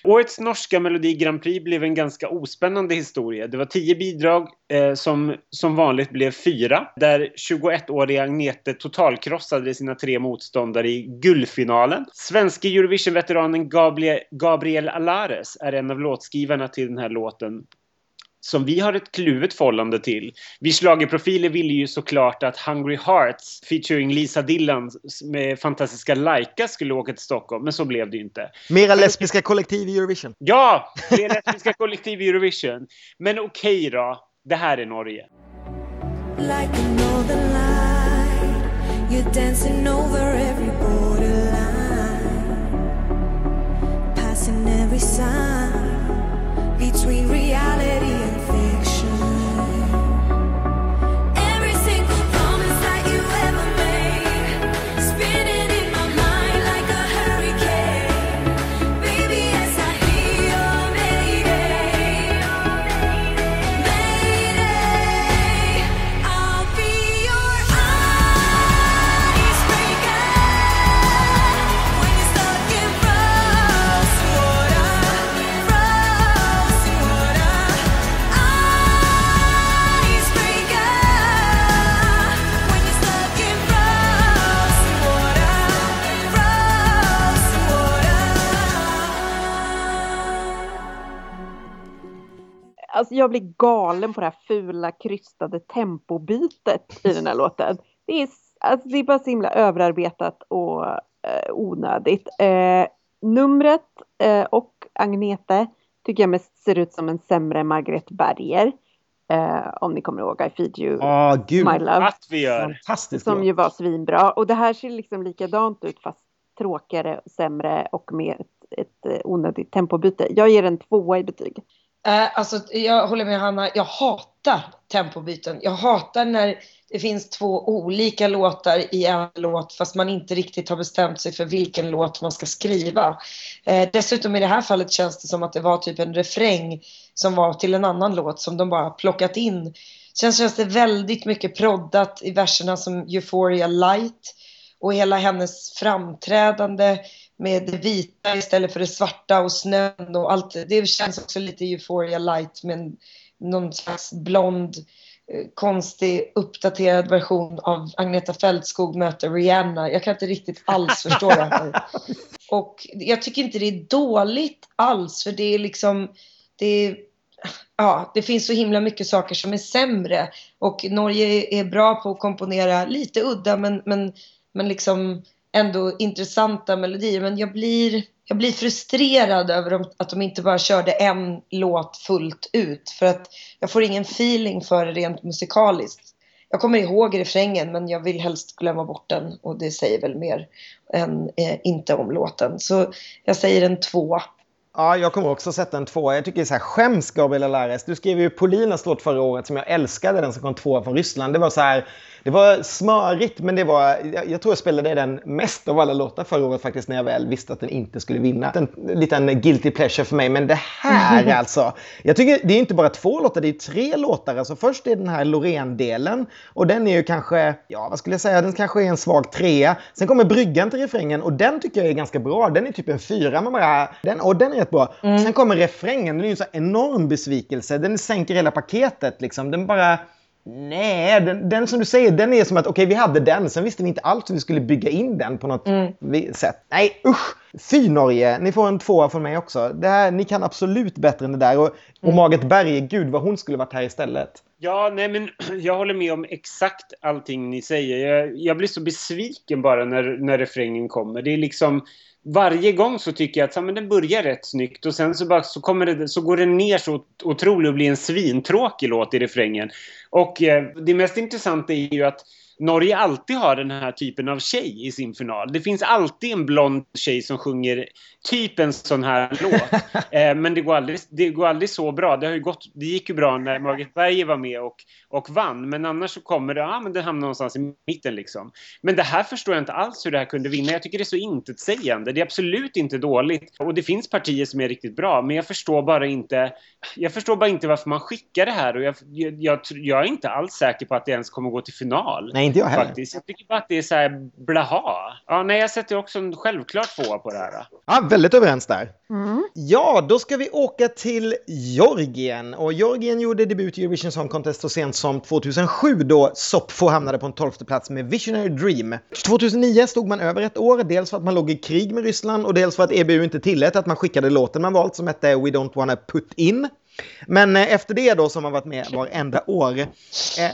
Årets norska Melodi Grand Prix blev en ganska ospännande historia. Det var tio bidrag eh, som som vanligt blev fyra. Där 21-åriga Agnete totalkrossade sina tre motståndare i guldfinalen. Svenske Eurovision-veteranen Gabriel, Gabriel Alares är en av låtskrivarna till den här låten som vi har ett kluvet förhållande till. Vi schlagerprofiler ville ju såklart att Hungry Hearts featuring Lisa Dillon med fantastiska Laika skulle åka till Stockholm, men så blev det ju inte. Mera lesbiska kollektiv i Eurovision. Ja! Det är lesbiska kollektiv i Eurovision. Men okej då, det här är Norge. Like a northern light, you're dancing over every borderline, passing every sign between Alltså jag blir galen på det här fula krystade tempobytet i den här låten. Det är, alltså det är bara så himla överarbetat och eh, onödigt. Eh, numret eh, och Agnete tycker jag mest ser ut som en sämre Margaret Berger. Eh, om ni kommer ihåg I feed you Åh, gud. my love. Att vi gör. Fantastiskt Som låt. ju var svinbra. Och det här ser liksom likadant ut fast tråkigare, sämre och med ett, ett eh, onödigt tempobyte. Jag ger en tvåa i betyg. Eh, alltså, jag håller med Hanna, jag hatar tempobyten. Jag hatar när det finns två olika låtar i en låt fast man inte riktigt har bestämt sig för vilken låt man ska skriva. Eh, dessutom i det här fallet känns det som att det var typ en refräng som var till en annan låt som de bara plockat in. Sen känns det väldigt mycket proddat i verserna som Euphoria Light och hela hennes framträdande med det vita istället för det svarta och snön och allt. Det känns också lite Euphoria light men någon slags blond eh, konstig uppdaterad version av Agneta Fältskog möter Rihanna. Jag kan inte riktigt alls förstå det här. Och jag tycker inte det är dåligt alls för det är liksom det är, ja, det finns så himla mycket saker som är sämre och Norge är bra på att komponera lite udda men, men, men liksom ändå intressanta melodier. Men jag blir, jag blir frustrerad över att de inte bara körde en låt fullt ut. För att jag får ingen feeling för det rent musikaliskt. Jag kommer ihåg refrängen men jag vill helst glömma bort den och det säger väl mer än eh, inte om låten. Så jag säger en två. Ja, jag kommer också sätta en tvåa. Jag tycker det är så här, skäms Gabriel Alares. Du skrev ju Polinas låt förra året som jag älskade, den som kom tvåa från Ryssland. Det var så här, det var smörigt, men det var, jag, jag tror jag spelade den mest av alla låtar förra året faktiskt när jag väl visste att den inte skulle vinna. En liten guilty pleasure för mig, men det här alltså. Jag tycker det är inte bara två låtar, det är tre låtar. Alltså först är den här Loreen-delen och den är ju kanske, ja vad skulle jag säga, den kanske är en svag trea. Sen kommer bryggan till refrängen och den tycker jag är ganska bra. Den är typ en fyra, men bara, den, och den är rätt bra. Sen kommer refrängen, den är ju en så enorm besvikelse. Den sänker hela paketet liksom. Den bara... Nej, den, den som du säger, den är som att okej, vi hade den, sen visste vi inte alls hur vi skulle bygga in den på något vi- sätt. Nej, usch! Fy Norge, ni får en tvåa från mig också. Det här, ni kan absolut bättre än det där. Och, och Margit Berge, gud vad hon skulle varit här istället. Ja, nej men jag håller med om exakt allting ni säger. Jag, jag blir så besviken bara när, när refrängen kommer. Det är liksom... Varje gång så tycker jag att så, men den börjar rätt snyggt och sen så, bara, så, kommer det, så går den ner så otroligt och blir en svintråkig låt i refrängen. Och eh, det mest intressanta är ju att Norge alltid har den här typen av tjej i sin final. Det finns alltid en blond tjej som sjunger typ en sån här låt. Eh, men det går, aldrig, det går aldrig så bra. Det, har gått, det gick ju bra när Margit Berger var med och, och vann. Men annars så kommer det, ja men det hamnar någonstans i mitten liksom. Men det här förstår jag inte alls hur det här kunde vinna. Jag tycker det är så intetsägande. Det är absolut inte dåligt. Och det finns partier som är riktigt bra. Men jag förstår bara inte, jag förstår bara inte varför man skickar det här. Och jag, jag, jag, jag är inte alls säker på att det ens kommer gå till final. Nej, inte jag heller. Faktiskt. Jag tycker bara att det är så här blaha. Ja, nej, jag sätter också en självklart tvåa på det här. Ja, väldigt överens där. Mm. Ja, då ska vi åka till Georgien. Och Georgien gjorde debut i Eurovision Song Contest så sent som 2007 då Sopho hamnade på en tolfte plats med Visionary Dream. 2009 stod man över ett år, dels för att man låg i krig med Ryssland och dels för att EBU inte tillät att man skickade låten man valt som hette We Don't Wanna Put In. Men eh, efter det då som har varit med varenda år. Eh,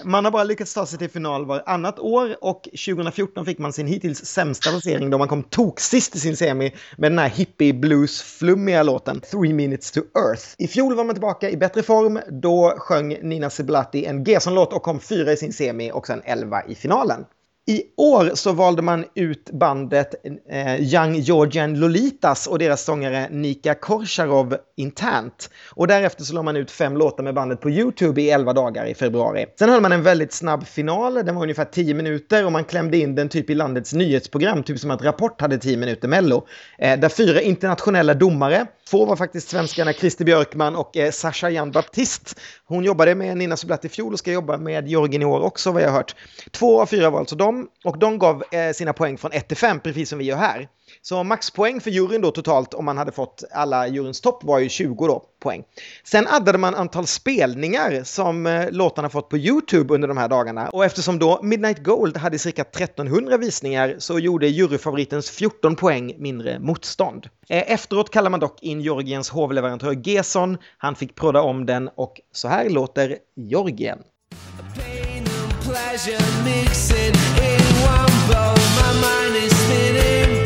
man har bara lyckats ta sig till final varannat år och 2014 fick man sin hittills sämsta placering då man kom toksist i sin semi med den här hippie blues flummiga låten Three Minutes to Earth. I fjol var man tillbaka i bättre form. Då sjöng Nina Siblati en G-son-låt och kom fyra i sin semi och sen elva i finalen. I år så valde man ut bandet eh, Young Georgian Lolitas och deras sångare Nika Korsarov internt. Och därefter så la man ut fem låtar med bandet på YouTube i 11 dagar i februari. Sen höll man en väldigt snabb final, den var ungefär 10 minuter och man klämde in den typ i landets nyhetsprogram, typ som att Rapport hade 10 minuter Mello. Eh, där fyra internationella domare, två var faktiskt svenskarna Christer Björkman och eh, Sasha Jan Baptist. Hon jobbade med Nina Sublatti i fjol och ska jobba med Georgien i år också vad jag har hört. Två av fyra var alltså och de gav eh, sina poäng från 1 till 5 precis som vi gör här. Så maxpoäng för juryn då totalt om man hade fått alla juryns topp var ju 20 då, poäng. Sen addade man antal spelningar som eh, låtarna fått på YouTube under de här dagarna. Och eftersom då Midnight Gold hade cirka 1300 visningar så gjorde juryfavoritens 14 poäng mindre motstånd. Eh, efteråt kallar man dock in Georgiens hovleverantör Gerson. Han fick prodda om den och så här låter Georgien. Pleasure mixing in one bowl. My mind is spinning.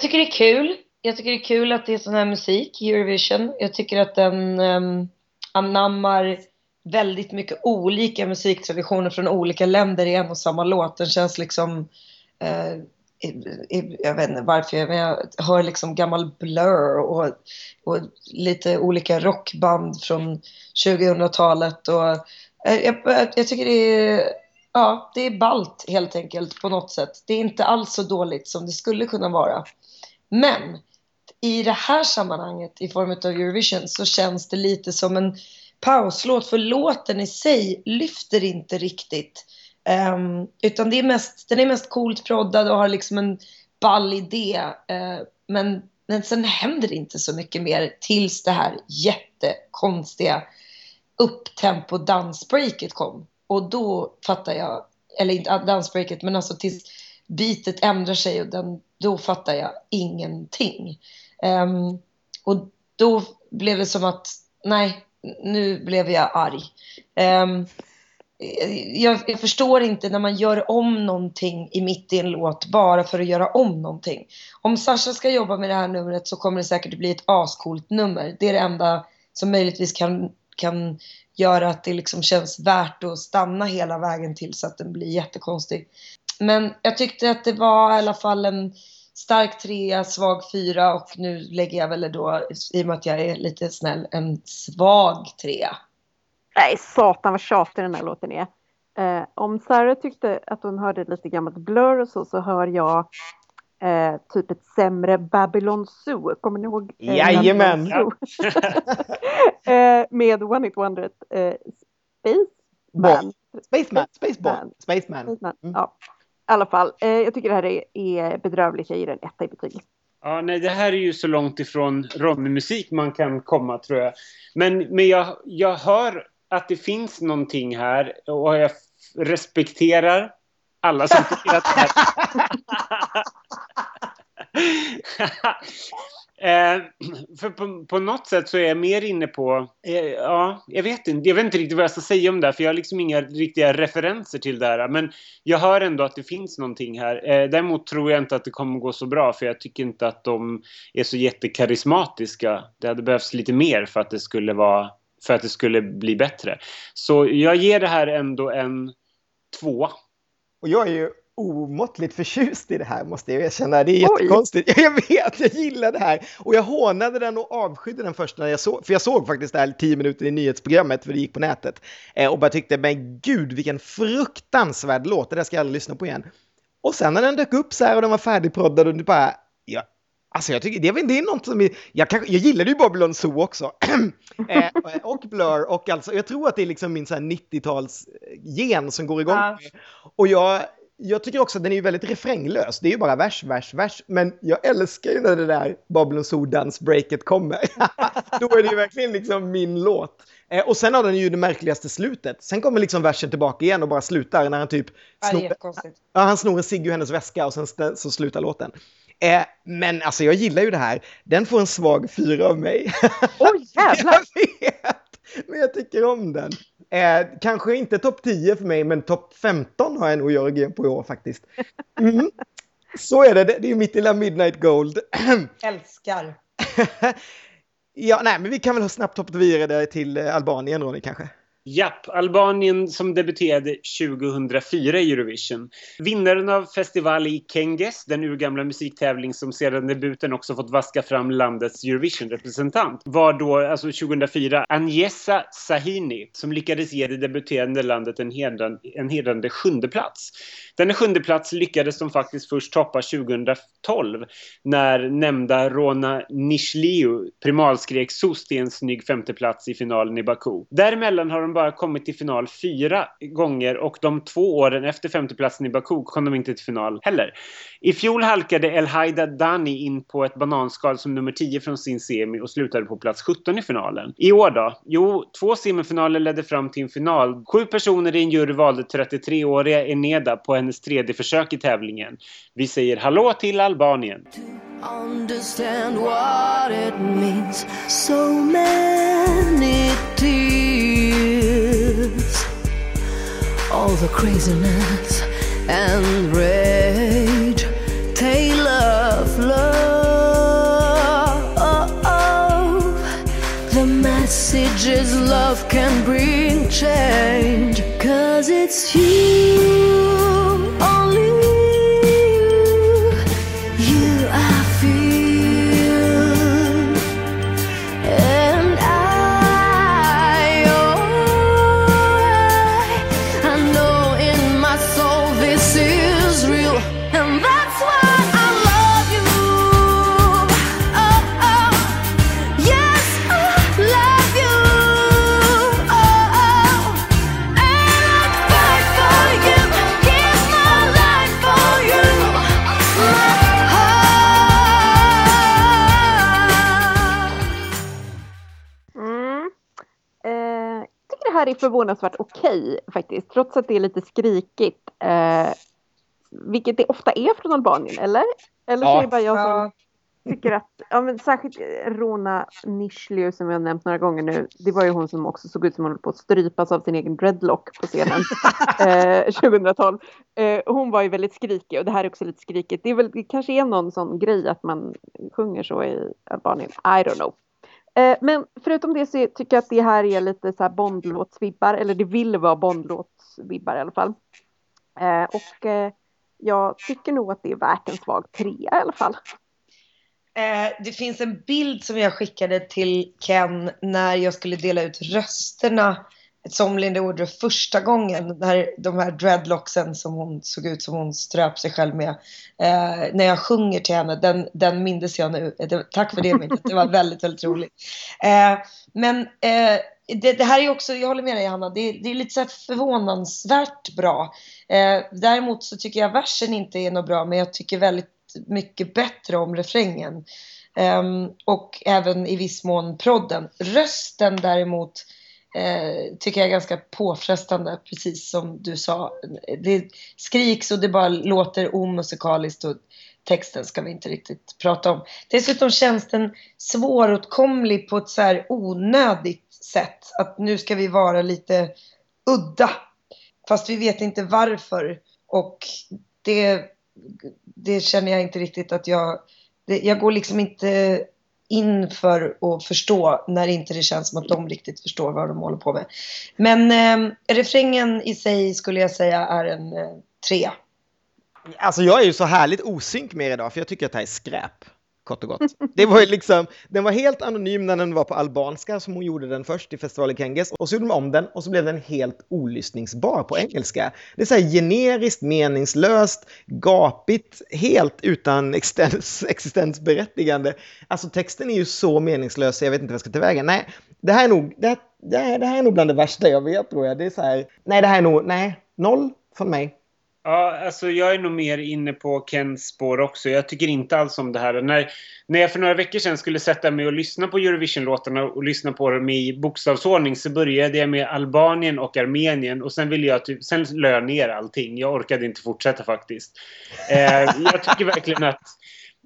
Jag tycker det är kul. Jag tycker det är kul att det är sån här musik Eurovision. Jag tycker att den um, anammar väldigt mycket olika musiktraditioner från olika länder i en och samma låt. Den känns liksom uh, i- i- jag vet inte varför, men jag hör liksom gammal Blur och, och lite olika rockband från 2000-talet. Och, eh, jag, jag, tycker det är, ja, det är ballt helt enkelt på något sätt. Det är inte alls så dåligt som det skulle kunna vara. Men i det här sammanhanget i form av Eurovision så känns det lite som en pauslåt för låten i sig lyfter inte riktigt. Um, utan det är mest, den är mest coolt proddad och har liksom en ball idé. Uh, men, men sen händer det inte så mycket mer tills det här jättekonstiga upptempo dansbreaket kom. Och då fattar jag, eller inte dansbreaket, men alltså tills beatet ändrar sig och den, då fattar jag ingenting. Um, och då blev det som att, nej, nu blev jag arg. Um, jag, jag förstår inte när man gör om någonting i mitt i en låt bara för att göra om någonting. Om Sasha ska jobba med det här numret så kommer det säkert bli ett ascoolt nummer. Det är det enda som möjligtvis kan, kan göra att det liksom känns värt att stanna hela vägen till så att den blir jättekonstig. Men jag tyckte att det var i alla fall en stark trea, svag fyra och nu lägger jag väl då, i och med att jag är lite snäll, en svag trea. Nej, satan vad tjatig den här låten är. Eh, om Sarah tyckte att hon hörde lite gammalt Blur och så, så hör jag eh, typ ett sämre Babylon Zoo. Kommer ni ihåg? eh, Jajamän. Zoo? eh, med One It Wonder, eh, Space Man. Spaceman, Spaceball, Man. Spaceman. Spaceman. Mm. Ja, alla fall. Eh, jag tycker det här är, är bedrövligt. Jag ger en etta i betyg. Ja, nej, det här är ju så långt ifrån Ronny-musik man kan komma, tror jag. Men, men jag, jag hör att det finns någonting här och jag respekterar alla som tycker att det här... Eh, för på, på något sätt så är jag mer inne på, eh, ja, jag vet inte, jag vet inte riktigt vad jag ska säga om det här för jag har liksom inga riktiga referenser till det här. Men jag hör ändå att det finns någonting här. Eh, däremot tror jag inte att det kommer gå så bra för jag tycker inte att de är så jättekarismatiska. Det hade behövts lite mer för att det skulle vara, för att det skulle bli bättre. Så jag ger det här ändå en tvåa. Och jag är ju omåttligt förtjust i det här måste jag erkänna. Det är Oj. jättekonstigt. Jag vet, jag gillar det här. Och jag hånade den och avskydde den först när jag såg, för jag såg faktiskt det här tio minuter i nyhetsprogrammet, för det gick på nätet. Eh, och bara tyckte, men gud vilken fruktansvärd låt, det där ska jag aldrig lyssna på igen. Och sen när den dök upp så här och den var färdigproddad och det bara, ja, Alltså jag tycker, det är, det är något som, är, jag, kanske, jag gillade ju Babylon Zoo också. eh, och Blur och alltså, jag tror att det är liksom min så här 90-tals gen som går igång. Ja. Och jag, jag tycker också att den är väldigt refränglös. Det är ju bara vers, vers, vers. Men jag älskar ju när det där Babylon Zoo dansbreaket kommer. Då är det ju verkligen liksom min låt. Eh, och sen har den ju det märkligaste slutet. Sen kommer liksom versen tillbaka igen och bara slutar när han typ Ja, snor, jättekonstigt. ja, han snor en cigg ur hennes väska och sen så slutar låten. Eh, men alltså jag gillar ju det här. Den får en svag fyra av mig. Oj, jävlar! jag vet! Men jag tycker om den. Eh, kanske inte topp 10 för mig, men topp 15 har jag nog Jörgen på i år faktiskt. Mm. Så är det, det är mitt lilla Midnight Gold. Älskar. ja, nej, men vi kan väl snabbt hoppa vidare till eh, Albanien, Ronny, kanske. Japp, Albanien som debuterade 2004 i Eurovision. Vinnaren av festival i Kenges, den urgamla musiktävling som sedan debuten också fått vaska fram landets Eurovision-representant, var då alltså 2004 Agnesa Sahini som lyckades ge det debuterande landet en hedrande, en hedrande sjunde plats. Denna sjunde plats lyckades de faktiskt först toppa 2012 när nämnda Rona Nishliu primalskrek ”Sos!” till en snygg femteplats i finalen i Baku. Däremellan har de bara kommit till final fyra gånger och de två åren efter femteplatsen i Baku kom de inte till final heller. I fjol halkade El Haida Dani in på ett bananskal som nummer 10 från sin semi och slutade på plats 17 i finalen. I år då? Jo, två semifinaler ledde fram till en final. Sju personer i en jury valde 33-åriga Eneda på hennes tredje försök i tävlingen. Vi säger hallå till Albanien! understand what it means. So many all the craziness and rage, tale of love. The messages love can bring change. Cause it's you, only här är förvånansvärt okej faktiskt, trots att det är lite skrikigt. Eh, vilket det ofta är från Albanien, eller? Eller så är det bara jag som tycker att, ja men särskilt Rona Nishliu som jag har nämnt några gånger nu, det var ju hon som också såg ut som hon höll på att strypas av sin egen dreadlock på scenen eh, 2012. Eh, hon var ju väldigt skrikig och det här är också lite skrikigt. Det är väl det kanske är någon sån grej att man sjunger så i Albanien, I don't know. Eh, men förutom det så tycker jag att det här är lite så här Bondlåtsvibbar, eller det vill vara Bondlåtsvibbar i alla fall. Eh, och eh, jag tycker nog att det är värt en svag trea i alla fall. Det finns en bild som jag skickade till Ken när jag skulle dela ut rösterna som Linda Woodruff första gången. När de här dreadlocksen som hon såg ut som hon ströp sig själv med. Eh, när jag sjunger till henne, den, den mindes jag nu. Det, tack för det minnet, det var väldigt, väldigt roligt. Eh, men eh, det, det här är också, jag håller med dig Hanna, det, det är lite så förvånansvärt bra. Eh, däremot så tycker jag versen inte är något bra, men jag tycker väldigt mycket bättre om refrängen. Ehm, och även i viss mån prodden. Rösten däremot eh, tycker jag är ganska påfrestande, precis som du sa. Det skriks och det bara låter omusikaliskt och texten ska vi inte riktigt prata om. Dessutom känns den svåråtkomlig på ett så här onödigt sätt. Att nu ska vi vara lite udda. Fast vi vet inte varför. Och det, det känner jag inte riktigt att jag... Det, jag går liksom inte inför och att förstå när inte det känns som att de riktigt förstår vad de håller på med. Men eh, refrängen i sig skulle jag säga är en eh, trea. Alltså jag är ju så härligt osynk med er idag, för jag tycker att det här är skräp. Kort och gott. Det var ju liksom, den var helt anonym när den var på albanska, som hon gjorde den först i festivalen Kenges. Och så gjorde de om den och så blev den helt olyssningsbar på engelska. Det är så här generiskt, meningslöst, gapigt, helt utan existens, existensberättigande. Alltså texten är ju så meningslös så jag vet inte vad jag ska tillväga. Nej, det här är nog, det här, det här är nog bland det värsta jag vet tror jag. Det är så här, nej det här är nog, nej, noll från mig. Ja, alltså jag är nog mer inne på Kens spår också. Jag tycker inte alls om det här. När, när jag för några veckor sedan skulle sätta mig och lyssna på Eurovision-låtarna och lyssna på dem i bokstavsordning så började jag med Albanien och Armenien och sen ville jag typ, sen lade jag ner allting. Jag orkade inte fortsätta faktiskt. Eh, jag tycker verkligen att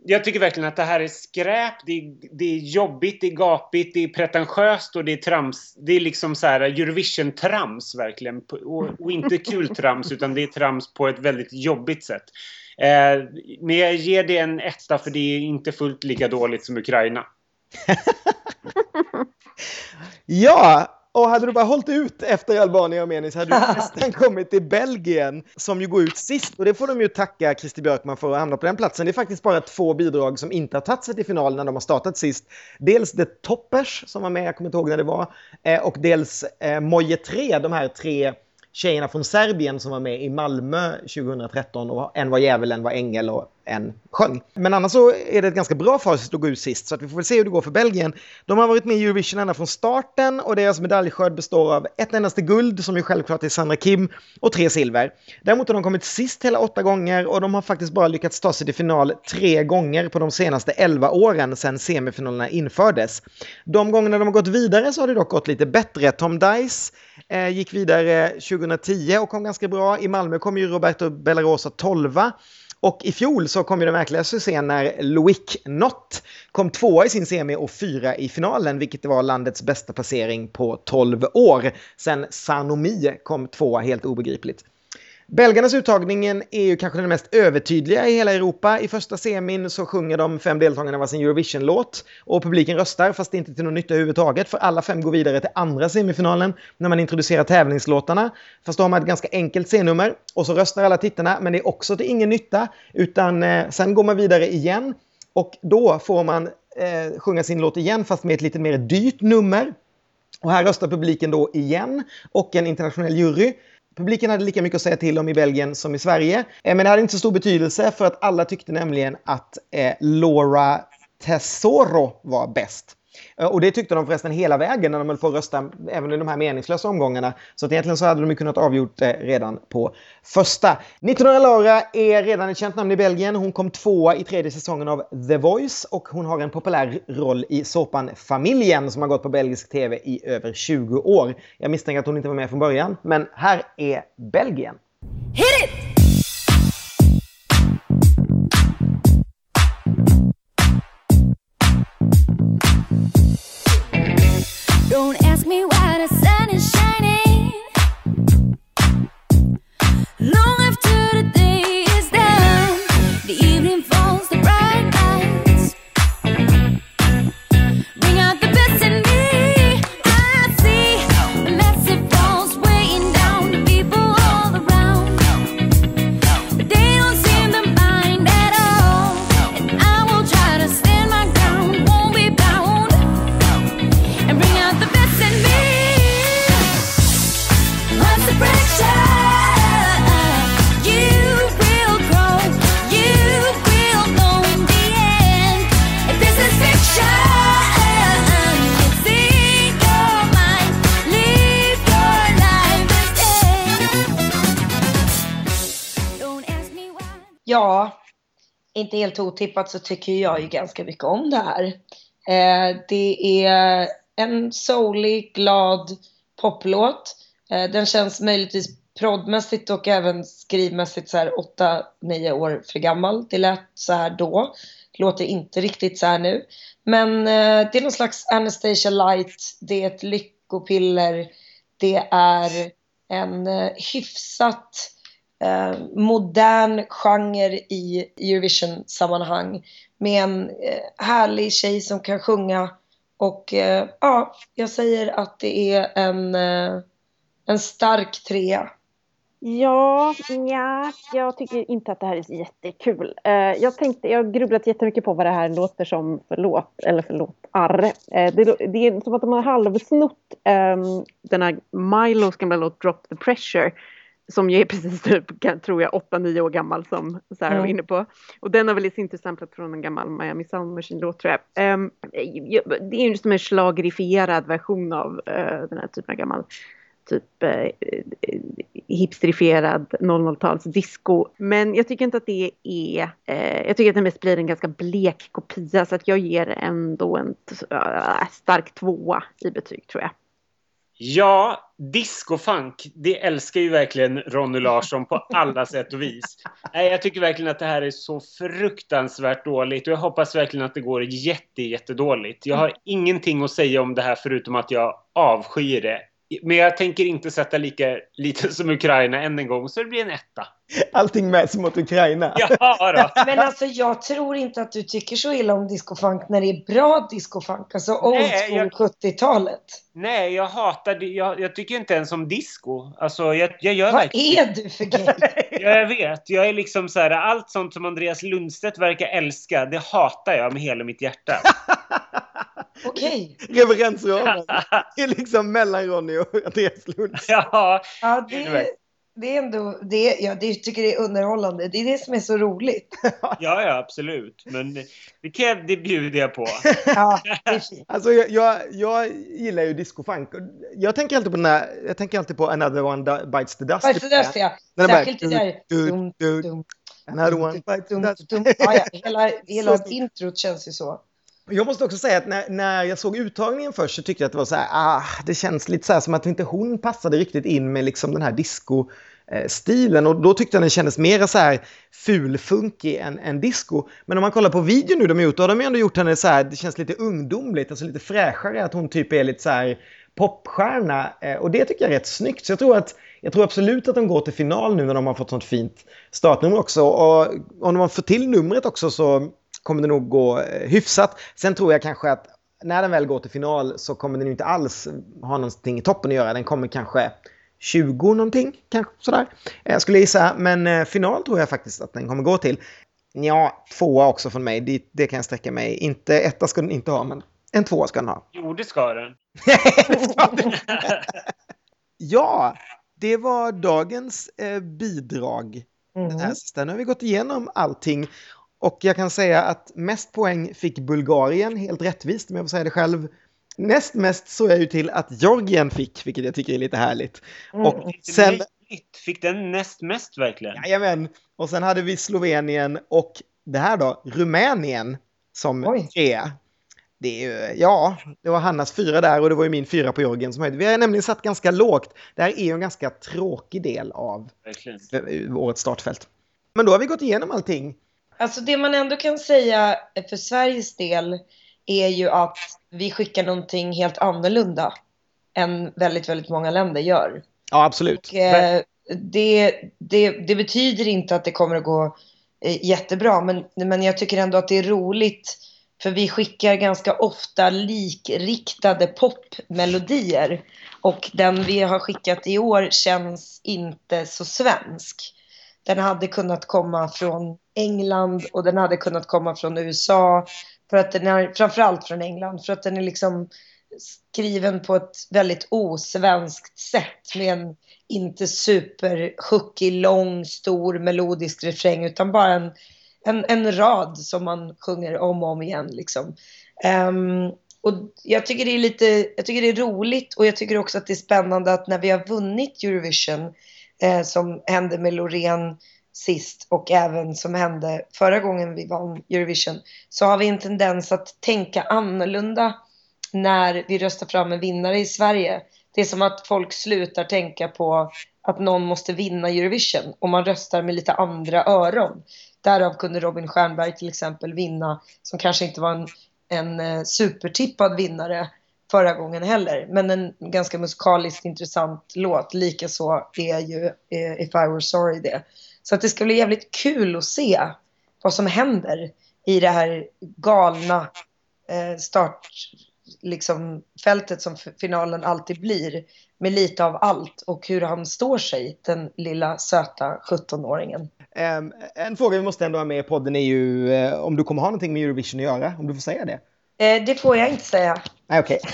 jag tycker verkligen att det här är skräp, det är, det är jobbigt, det är gapigt, det är pretentiöst och det är trams. Det är liksom så här Eurovision-trams verkligen. Och, och inte kul trams utan det är trams på ett väldigt jobbigt sätt. Eh, men jag ger det en etta för det är inte fullt lika dåligt som Ukraina. Ja, och hade du bara hållit ut efter Albanien och Armenien så hade du nästan kommit till Belgien som ju går ut sist. Och det får de ju tacka Christer Björkman för att hamna på den platsen. Det är faktiskt bara två bidrag som inte har tagit sig till finalen när de har startat sist. Dels The Toppers som var med, jag kommer inte ihåg när det var, eh, och dels eh, Moje 3, de här tre tjejerna från Serbien som var med i Malmö 2013 och en var djävul, en var ängel och än sjöng. Men annars så är det ett ganska bra facit att gå ut sist så att vi får väl se hur det går för Belgien. De har varit med i Eurovision ända från starten och deras medaljskörd består av ett endaste guld som ju självklart är Sandra Kim och tre silver. Däremot har de kommit sist hela åtta gånger och de har faktiskt bara lyckats ta sig till final tre gånger på de senaste elva åren sedan semifinalerna infördes. De gångerna de har gått vidare så har det dock gått lite bättre. Tom Dice eh, gick vidare 2010 och kom ganska bra. I Malmö kom ju Roberto Bellarosa 12 och i fjol så kom ju den verkliga succén när Loic Nott kom tvåa i sin semi och fyra i finalen, vilket var landets bästa placering på 12 år. Sen Sanomi kom tvåa, helt obegripligt. Belgarnas uttagningen är ju kanske den mest övertydliga i hela Europa. I första semin så sjunger de fem deltagarna varsin Eurovision-låt och publiken röstar fast det inte till någon nytta överhuvudtaget för alla fem går vidare till andra semifinalen när man introducerar tävlingslåtarna. Fast då har man ett ganska enkelt C-nummer och så röstar alla tittarna men det är också till ingen nytta utan eh, sen går man vidare igen och då får man eh, sjunga sin låt igen fast med ett lite mer dyrt nummer. Och här röstar publiken då igen och en internationell jury. Publiken hade lika mycket att säga till om i Belgien som i Sverige. Eh, men det hade inte så stor betydelse för att alla tyckte nämligen att eh, Laura Tesoro var bäst. Eh, och det tyckte de förresten hela vägen när de höll på att rösta, även i de här meningslösa omgångarna. Så att egentligen så hade de ju kunnat avgjort det redan på första. 19-åriga Laura är redan ett känt namn i Belgien. Hon kom tvåa i tredje säsongen av The Voice och hon har en populär roll i såpan Familjen som har gått på belgisk tv i över 20 år. Jag misstänker att hon inte var med från början, men här är Belgien. Hit it! Ja, inte helt otippat så tycker jag ju ganska mycket om det här. Eh, det är en soulig, glad poplåt. Eh, den känns möjligtvis proddmässigt och även skrivmässigt så här 8-9 år för gammal. Det lät så här då. Låter inte riktigt så här nu. Men eh, det är någon slags Anastasia light. Det är ett lyckopiller. Det är en eh, hyfsat eh, modern genre i Eurovision-sammanhang med en eh, härlig tjej som kan sjunga. Och eh, ja, jag säger att det är en, eh, en stark trea. Ja, ja, jag tycker inte att det här är så jättekul. Eh, jag tänkte, jag har grubblat jättemycket på vad det här låter som för låt, eller för låtar. Eh, det, det är som att de har halvsnott eh, den här Milos gamla låt Drop the Pressure. Som ju är precis typ, tror jag, 8-9 år gammal som Sarah var Mm. inne på. Och den har väl i sin tur samplat från en gammal Miami Sound Machine-låt tror jag. Jag- det är ju som en schlagerifierad version av eh, den här typen av gammal typ eh, hipsterifierad 00-tals disco. Men jag tycker inte att det är, eh, jag tycker att det mest blir en ganska blek kopia så att jag ger ändå en äh, stark tvåa i betyg tror jag. Ja, discofunk, det älskar ju verkligen Ronny Larsson på alla sätt och vis. Nej, jag tycker verkligen att det här är så fruktansvärt dåligt och jag hoppas verkligen att det går jätte, jättedåligt. Jag har ingenting att säga om det här förutom att jag avskyr det. Men jag tänker inte sätta lika lite som Ukraina än en gång, så det blir en etta. Allting mäts mot Ukraina. Ja då. Men alltså jag tror inte att du tycker så illa om discofunk när det är bra discofunk. Alltså old Nej, school jag- 70-talet. Nej, jag hatar det. Jag, jag tycker inte ens om disco. Alltså, jag, jag gör Vad verkligen är du för? Ja, jag vet. Jag är liksom så här, allt sånt som Andreas Lundstedt verkar älska, det hatar jag med hela mitt hjärta. Okej. Referensramen. Det är liksom mellan Ronny och Andreas Lund. ja, Ja, Det är det, är ändå, det, ja, det tycker det är underhållande. Det är det som är så roligt. ja, ja, absolut. Men det, kan det bjuder jag på. Ja, det är fint. Alltså jag, jag, jag gillar ju discofunk. Jag tänker alltid på den här, jag tänker alltid på Another One Bites the Dust. Så där ser jag. Den Särskilt det där. Another One Bites the dum, Dust. dum. Ja, ja, hela hela introt känns ju så. Jag måste också säga att när, när jag såg uttagningen först så tyckte jag att det var så här, ah, det känns lite så här som att inte hon passade riktigt in med liksom den här disco eh, stilen och då tyckte jag den kändes mer så här fulfunkig än, än disco. Men om man kollar på videon nu de har gjort, då har de ju ändå gjort henne så här, det känns lite ungdomligt, alltså lite fräschare, att hon typ är lite så här popstjärna eh, och det tycker jag är rätt snyggt. Så jag tror att Jag tror absolut att de går till final nu när de har fått sånt fint startnummer också. Och om de får till numret också så kommer det nog gå eh, hyfsat. Sen tror jag kanske att när den väl går till final så kommer den inte alls ha någonting i toppen att göra. Den kommer kanske 20 någonting, kanske sådär. Jag skulle gissa, men eh, final tror jag faktiskt att den kommer gå till. Ja, tvåa också från mig, det, det kan jag sträcka mig. Inte etta ska den inte ha, men en tvåa ska den ha. Jo, det ska den. ja, det var dagens eh, bidrag. Den här Mm. sista. Nu har vi gått igenom allting. Och jag kan säga att mest poäng fick Bulgarien, helt rättvist om jag får säga det själv. Näst mest såg jag ju till att Georgien fick, vilket jag tycker är lite härligt. Mm. Och sen. Fick den näst mest verkligen? jajamän, och sen hade vi Slovenien och det här då, Rumänien som Oj. trea. Det är ju, ja, det var Hannas fyra där och det var ju min fyra på Georgien som höjde. Vi har nämligen satt ganska lågt. Det här är ju en ganska tråkig del av Verkligen. eh, årets startfält. Men då har vi gått igenom allting. Alltså det man ändå kan säga för Sveriges del är ju att vi skickar någonting helt annorlunda än väldigt, väldigt många länder gör. Ja, absolut. Och, eh, det, det, det betyder inte att det kommer att gå eh, jättebra, men, men jag tycker ändå att det är roligt för vi skickar ganska ofta likriktade popmelodier och den vi har skickat i år känns inte så svensk. Den hade kunnat komma från England och den hade kunnat komma från USA. För att den är, framförallt från England, för att den är liksom skriven på ett väldigt osvenskt sätt med en inte superhookig, lång, stor melodisk refräng utan bara en, en, en rad som man sjunger om och om igen. Liksom. Um, och jag tycker, det är lite, jag tycker det är roligt och jag tycker också att det är spännande att när vi har vunnit Eurovision eh, som hände med Loreen sist och även som hände förra gången vi vann Eurovision så har vi en tendens att tänka annorlunda när vi röstar fram en vinnare i Sverige. Det är som att folk slutar tänka på att någon måste vinna Eurovision och man röstar med lite andra öron. Därav kunde Robin Stjernberg till exempel vinna, som kanske inte var en, en eh, supertippad vinnare förra gången heller, men en ganska musikaliskt intressant låt. Likaså är ju eh, If I Were Sorry det. Så att det ska bli jävligt kul att se vad som händer i det här galna eh, start liksom, fältet som finalen alltid blir med lite av allt och hur han står sig, den lilla söta 17-åringen. Um, en fråga vi måste ändå ha med i podden är ju eh, om du kommer ha någonting med Eurovision att göra, om du får säga det. Eh, det får jag inte säga. Okej.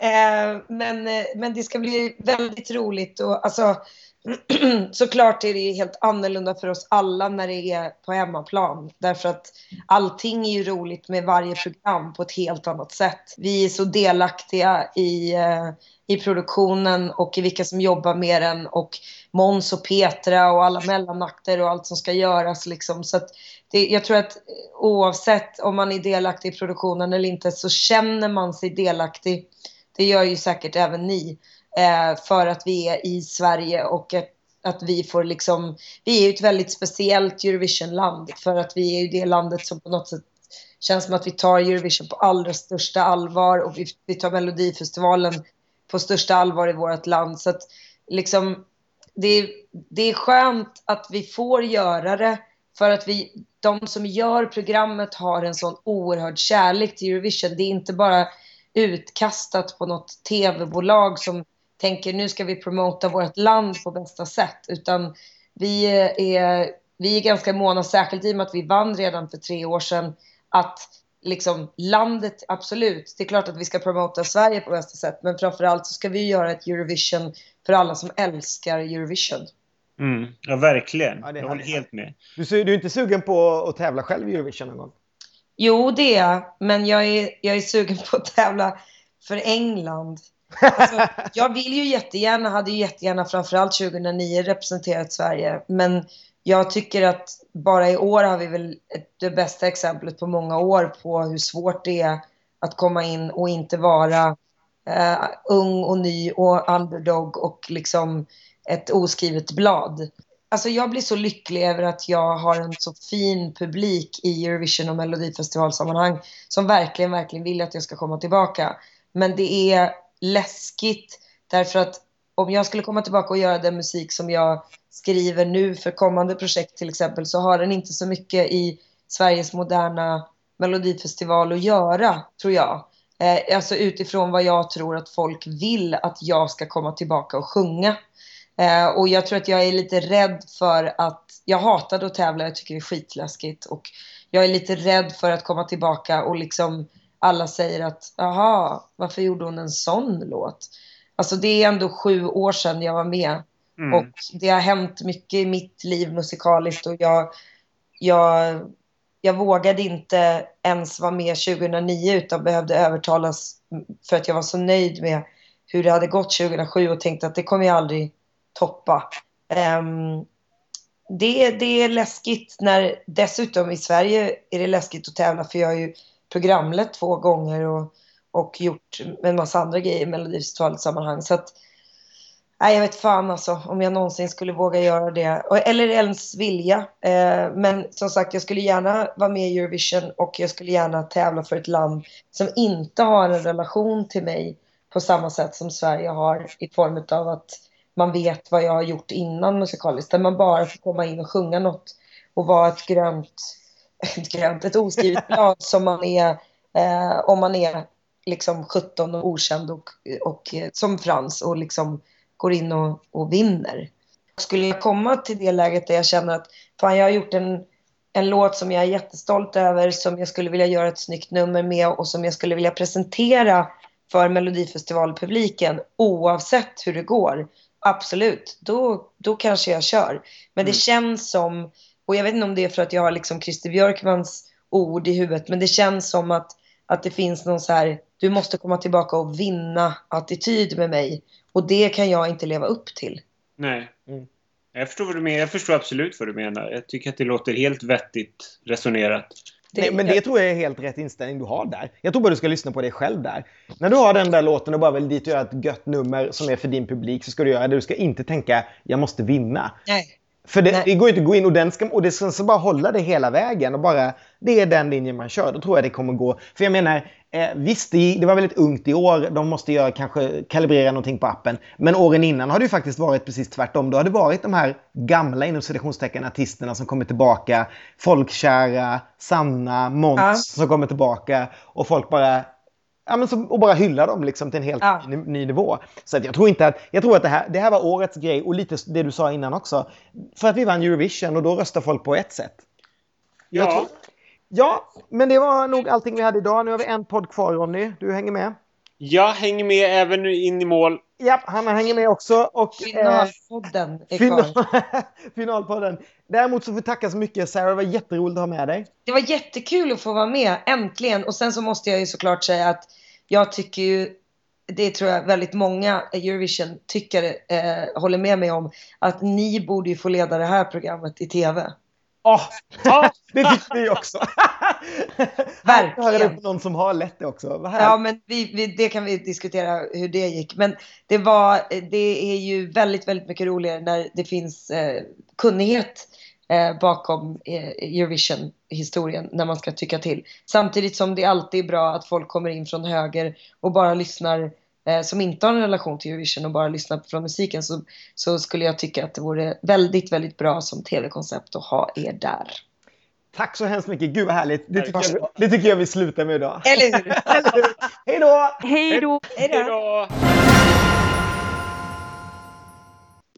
Eh, men, eh, men det ska bli väldigt roligt och alltså såklart är det helt annorlunda för oss alla när det är på hemmaplan. Därför att allting är ju roligt med varje program på ett helt annat sätt. Vi är så delaktiga i, eh, i produktionen och i vilka som jobbar med den och Måns och Petra och alla mellanakter och allt som ska göras liksom. Så att det, jag tror att oavsett om man är delaktig i produktionen eller inte så känner man sig delaktig. Det gör ju säkert även ni. Eh, för att vi är i Sverige och att, att vi får liksom... Vi är ju ett väldigt speciellt Eurovision-land för att vi är ju det landet som på något sätt känns som att vi tar Eurovision på allra största allvar och vi, vi tar Melodifestivalen på största allvar i vårt land. Så att liksom, det, är- det är skönt att vi får göra det för att vi, de som gör programmet har en sån oerhörd kärlek till Eurovision. Det är inte bara utkastat på något tv-bolag som tänker nu ska vi promota vårt land på bästa sätt. Utan vi eh, är, vi är ganska måna, särskilt i och med att vi vann redan för tre år sedan, att liksom landet, absolut, det är klart att vi ska promota Sverige på bästa sätt, men framförallt så ska vi göra ett Eurovision för alla som älskar Eurovision. Mm. Ja, verkligen. Ja, jag håller helt med. Du, du är inte sugen på att tävla själv i Eurovision någon gång? Jo, det är jag, men jag är, jag är sugen på att tävla för England. Alltså, jag vill ju jättegärna, hade ju jättegärna framförallt 2009 representerat Sverige, men jag tycker att bara i år har vi väl ett, det bästa exemplet på många år på hur svårt det är att komma in och inte vara eh, ung och ny och underdog och liksom ett oskrivet blad. Alltså jag blir så lycklig över att jag har en så fin publik i Eurovision och Melodifestivalsammanhang som verkligen, verkligen vill att jag ska komma tillbaka. Men det är läskigt därför att om jag skulle komma tillbaka och göra den musik som jag skriver nu för kommande projekt till exempel så har den inte så mycket i Sveriges moderna melodifestival att göra, tror jag. Eh, alltså utifrån vad jag tror att folk vill att jag ska komma tillbaka och sjunga. Eh, och jag tror att jag är lite rädd för att, jag hatade att tävla, jag tycker det är skitläskigt. Och jag är lite rädd för att komma tillbaka och liksom alla säger att, jaha, varför gjorde hon en sån låt? Alltså det är ändå sju år sedan jag var med. Mm. Och det har hänt mycket i mitt liv musikaliskt och jag, jag, jag vågade inte ens vara med 2009 utan behövde övertalas för att jag var så nöjd med hur det hade gått 2007 och tänkte att det kommer jag aldrig toppa. Um, det, det är läskigt när dessutom i Sverige är det läskigt att tävla för jag har ju programlett två gånger och, och gjort en massa andra grejer i Melodifestivalsammanhang. Så att, nej, jag vet fan alltså om jag någonsin skulle våga göra det. Eller ens vilja. Eh, men som sagt, jag skulle gärna vara med i Eurovision och jag skulle gärna tävla för ett land som inte har en relation till mig på samma sätt som Sverige har i form av att man vet vad jag har gjort innan musikaliskt. Där man bara får komma in och sjunga något och vara ett grönt, ett grönt, ett oskrivet blad som man är eh, om man är liksom 17 och okänd och, och eh, som Frans och liksom går in och, och vinner. Skulle jag komma till det läget där jag känner att fan, jag har gjort en, en låt som jag är jättestolt över, som jag skulle vilja göra ett snyggt nummer med och som jag skulle vilja presentera för Melodifestivalpubliken oavsett hur det går. Absolut, då, då kanske jag kör. Men det Mm. känns som, och jag vet inte om det är för att jag har liksom Christer Björkmans ord i huvudet, men det känns som att, att det finns någon så här, du måste komma tillbaka och vinna attityd med mig. Och det kan jag inte leva upp till. Nej. Mm. Jag förstår, vad du menar. jag förstår absolut vad du menar. Jag tycker att det låter helt vettigt resonerat. Nej, men det tror jag är helt rätt inställning du har där. Jag tror bara du ska lyssna på dig själv där. När du har den där låten och bara vill dit och göra ett gött nummer som är för din publik så ska du göra det. Du ska inte tänka jag måste vinna. Nej. För det, Nej. det går inte att gå in och, den ska, och det ska bara hålla det hela vägen och bara det är den linjen man kör. Då tror jag det kommer gå. För jag menar, eh, visst det, det var väldigt ungt i år. De måste göra, kanske kalibrera någonting på appen. Men åren innan har det ju faktiskt varit precis tvärtom. Då har det varit de här gamla inom citationstecken artisterna som kommer tillbaka. Folkkära, Sanna, Måns Ja. som kommer tillbaka. Och folk bara Ja, men så, och bara hylla dem liksom till en helt Ja. ny, ny nivå. Så att jag tror inte att, jag tror att det här, det här var årets grej och lite det du sa innan också. För att vi vann Eurovision och då röstar folk på ett sätt. Jag Ja. tror- Ja, men det var nog allting vi hade idag. Nu har vi en podd kvar Ronny. Du hänger med? Jag hänger med även in i mål. Ja, Hanna hänger med också. Och, eh, Finalpodden är kvar. final, finalpodden. Däremot så får vi tacka så mycket Sarah. Det var jätteroligt att ha med dig. Det var jättekul att få vara med, äntligen. Och sen så måste jag ju såklart säga att jag tycker ju, det tror jag väldigt många Eurovision-tyckare eh, håller med mig om, att ni borde ju få leda det här programmet i TV. Åh, ja, det fick vi också. Verkligen. På någon som har lätt det också. Vad Ja, men vi, vi, det kan vi diskutera hur det gick. Men det, var, det är ju väldigt, väldigt mycket roligare när det finns eh, kunnighet eh, bakom eh, Eurovision-historien när man ska tycka till. Samtidigt som det alltid är bra att folk kommer in från höger och bara lyssnar eh, som inte har en relation till Eurovision och bara lyssnar från musiken så, så skulle jag tycka att det vore väldigt, väldigt bra som tv-koncept att ha er där. Tack så hemskt mycket. Gud vad härligt. Det tycker, jag, det tycker jag vi slutar med idag. Eller hur? Hej då! Hej då! Hej då! Hej då!